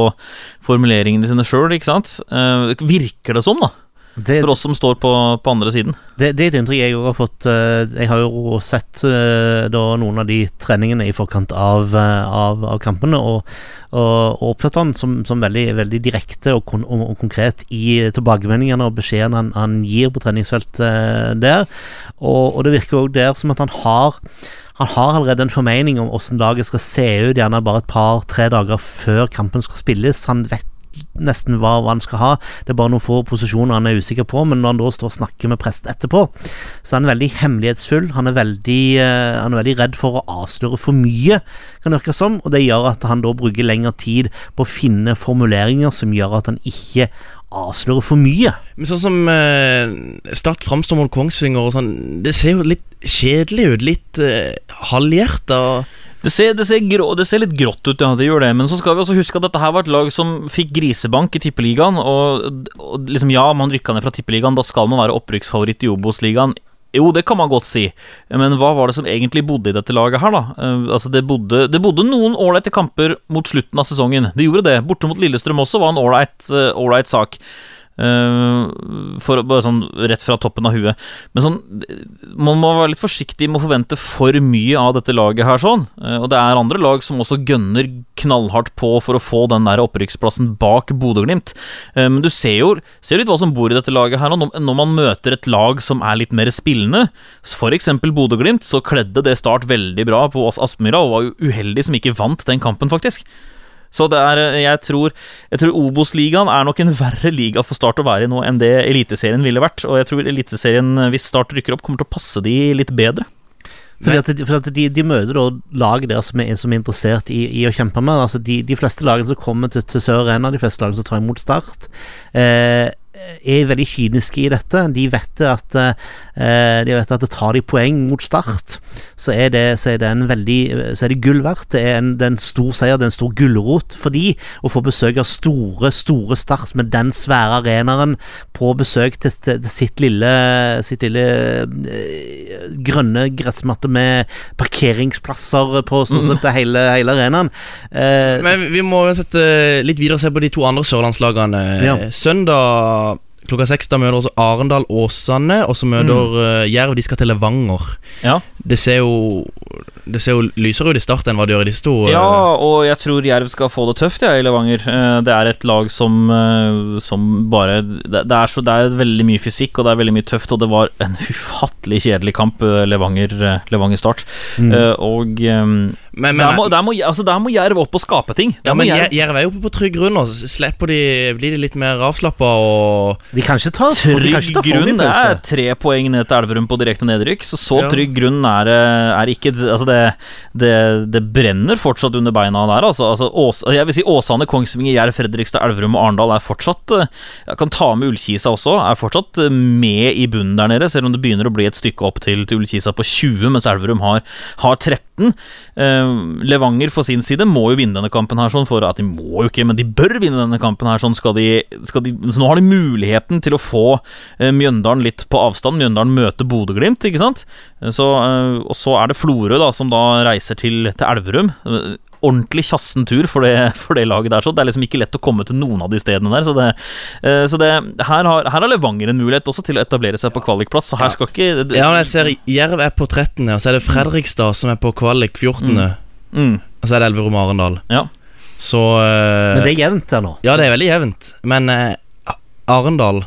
formuleringene sine sjøl, ikke sant? Eh, virker det som, da.
Det,
For oss som står på, på andre siden.
det, det er et inntrykk jeg òg har fått. eh, Jeg har jo sett eh, da noen av de treningene i forkant av, eh, av, av kampene, og, og, og oppfattet han som, som veldig, veldig direkte og, kon, og, konkret i tilbakemeldingene og beskjedene han, han gir på treningsfeltet der. Og, og det virker òg der som at han har han har allerede en formening om hvordan laget skal se ut, gjerne bare et par-tre dager før kampen skal spilles. Han vet nesten hva, hva han skal ha. Det er bare noen få posisjoner han er usikker på, men når han da står og snakker med prest etterpå, så er han veldig hemmelighetsfull. Han er veldig, uh, han er veldig redd for å avsløre for mye, kan det virke som, og det gjør at han da bruker lengre tid på å finne formuleringer som gjør at han ikke avslører for mye.
Men sånn som eh, Start framstår mot Kongsvinger og sånn, det ser jo litt kjedelig ut. Litt uh, halvhjerta.
Det ser, det, ser grå, det ser litt grått ut, ja, det gjør det. Men så skal vi også huske at dette her var et lag som fikk grisebank i Tippeligaen. Og, og liksom, ja, man rykka ned fra Tippeligaen, da skal man være opprykksfavoritt i Obos-ligaen. Jo, det kan man godt si, men hva var det som egentlig bodde i dette laget her, da? Uh, altså, det bodde, det bodde noen ålreite kamper mot slutten av sesongen. Det gjorde det. Borte mot Lillestrøm også var en ålreit uh, sak. Eh, for bare sånn rett fra toppen av huet. Men sånn Man må være litt forsiktig med å forvente for mye av dette laget her, sånn. Eh, og det er andre lag som også gønner knallhardt på for å få den der opprykksplassen bak Bodø-Glimt. Eh, men du ser jo ser litt hva som bor i dette laget her nå. Når- man møter et lag som er litt mer spillende, f.eks. Bodø-Glimt, så kledde det Start veldig bra på Aspmyra, og var jo uheldig som ikke vant den kampen, faktisk. Så det er, eh, jeg tror, jeg tror Obos-ligaen er nok en verre liga for Start å være i nå enn det Eliteserien ville vært. Og jeg tror Eliteserien, eh, hvis Start rykker opp, kommer til å passe de litt bedre.
Fordi at, de- fordi at de, de møter lag der som er, som er interessert i, i å kjempe med. Altså de, de fleste lagene som kommer til, til Sør Arena, de fleste lagene som tar imot Start, eh, er veldig kyniske i dette. De vet at eh, De vet at det tar de poeng mot Start, så er det, så er det en veldig Så er det gull verdt. Det er en, det er en stor seier, det er en stor gulrot for de å få besøk av store, store Start med den svære arenaen på besøk til, til, til sitt lille Sitt lille eh, grønne gressmatte med parkeringsplasser på stort sett hele, hele arenaen. Eh,
Men vi må uansett eh, litt videre se på de to andre sørlandslagene.
Ja.
Søndag klokka seks da møter også Arendal Åsane, og så møter mm. Jerv. De skal til Levanger.
Ja.
Det ser jo Det ser jo lysere ut i start enn hva det gjør i disse to. eh.
Ja, og jeg tror Jerv skal få det tøft, ja, i Levanger. Eh, Det er et lag som, eh, som bare det, er så, det er veldig mye fysikk, og det er veldig mye tøft, og det var en ufattelig kjedelig kamp, Levanger, Levanger Start. Eh, Og
men, men,
der, må, der, må, altså, der må Jerv opp og skape ting. Der
ja, men
Jerv-
Jerv er jo oppe på trygg grunn Og Slipper de Blir de litt mer avslappa og
de kan ikke ta de
Trygg
ikke ta
grunn. Det er tre poeng ned til Elverum på direkte nedrykk. Så så
Ja.
trygg grunn er, er ikke Altså, det, det, det brenner fortsatt under beina der. Altså, altså Ås, jeg vil si Åsane, Kongsvinger, Jerv, Fredrikstad, Elverum og Arendal er fortsatt eh, Jeg kan ta med Ullkisa også. Er fortsatt eh, med i bunnen der nede, selv om det begynner å bli et stykke opp til, til Ullkisa på 20, mens Elverum har, har 13. Eh, Levanger for sin side må jo vinne denne kampen her, sånn for at de må jo ikke, men de bør vinne denne kampen her, sånn skal de, skal de Så nå har de muligheten til å få eh, Mjøndalen litt på avstand. Mjøndalen møter Bodø-Glimt, ikke sant. Så, eh, og så er det Florø, da, som da reiser til, til Elverum. Eh, Ordentlig tjassen tur for det, for det laget der. Så det er liksom ikke lett å komme til noen av de stedene der. Så, det, eh, så det, her, har, her har Levanger en mulighet også til å etablere seg på kvalikplass. Så her skal ikke det,
Ja, men jeg ser Jerv er på 13., og så er det Fredrikstad som er på kvalik 14.,
mm,
og så er det Elverum og Arendal.
Ja.
Så
Men det er jevnt der nå.
Ja, det er veldig jevnt. Men eh, Arendal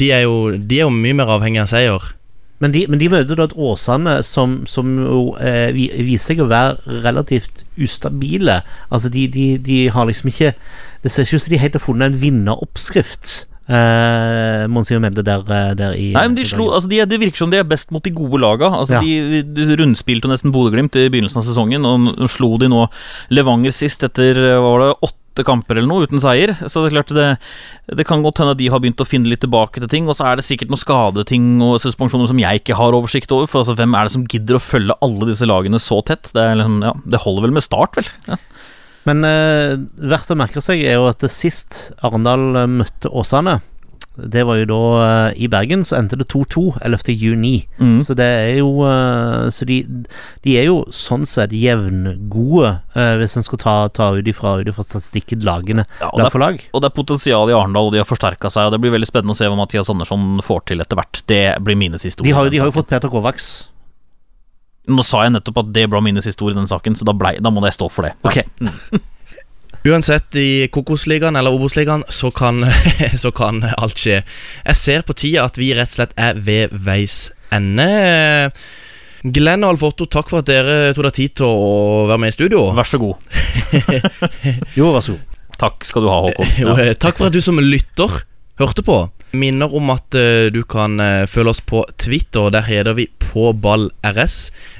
de er, jo, de er jo mye mer avhengig av seier.
Men de, men de møter da et Åsane som, som jo eh, viser seg å være relativt ustabile. Altså, de, de, de har liksom ikke Det ser ikke ut som de helt har funnet en vinneroppskrift. Eh, Monsignor Melde der, eh, der i
Nei, men de slo, altså de, Det virker som de er best mot de gode laga. Altså
Ja.
de, de rundspilte nesten Bodø-Glimt i begynnelsen av sesongen, og slo de nå Levanger sist etter eh, hva var det, åtte kamper eller noe, uten seier. Så det er klart det, det kan godt hende at de har begynt å finne litt tilbake til ting. Og så er det sikkert noen skadeting og suspensjoner som jeg ikke har oversikt over. For altså, hvem er det som gidder å følge alle disse lagene så tett? Det, liksom- ja, det holder vel med start, vel? Ja.
Men eh, verdt å merke seg er jo at sist Arendal eh, møtte Åsane, det var jo da uh, i Bergen, så endte det 2-2 11. juni.
Mm.
Så det er jo uh, Så de, de er jo sånn sett jevngode, uh, hvis en skal ta, ta ut ifra, ut ifra statistikken lagene
Ja,
lag for lag.
Og det er potensial i Arendal, og de har forsterka seg. Og Det blir veldig spennende å se hva Mathias Andersson får til etter hvert. Det blir mine siste ord.
De har, de har jo fått Peter Kovacs.
Nå sa jeg nettopp at det ble mine siste ord i den saken, så da, ble, da må jeg stå for det.
Ok.
Uansett, i Kokosligaen eller Obos-ligaen så, kan- så kan alt skje. Jeg ser på tida at vi rett og slett er ved veis ende. Glenn og Alf Otto, takk for at dere tok dere tid til å være med i studio.
Vær så god.
Jo, vær så god.
Takk skal du ha, Håkon.
Jo, eh, takk for at du som lytter hørte på. Minner om at eh, du kan eh, følge oss på Twitter. Der heter vi Påballrs.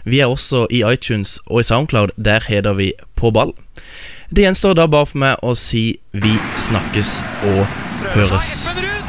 Vi er også i iTunes og i Soundcloud. Der heter vi På ball. Det gjenstår da bare for meg å si vi snakkes og høres.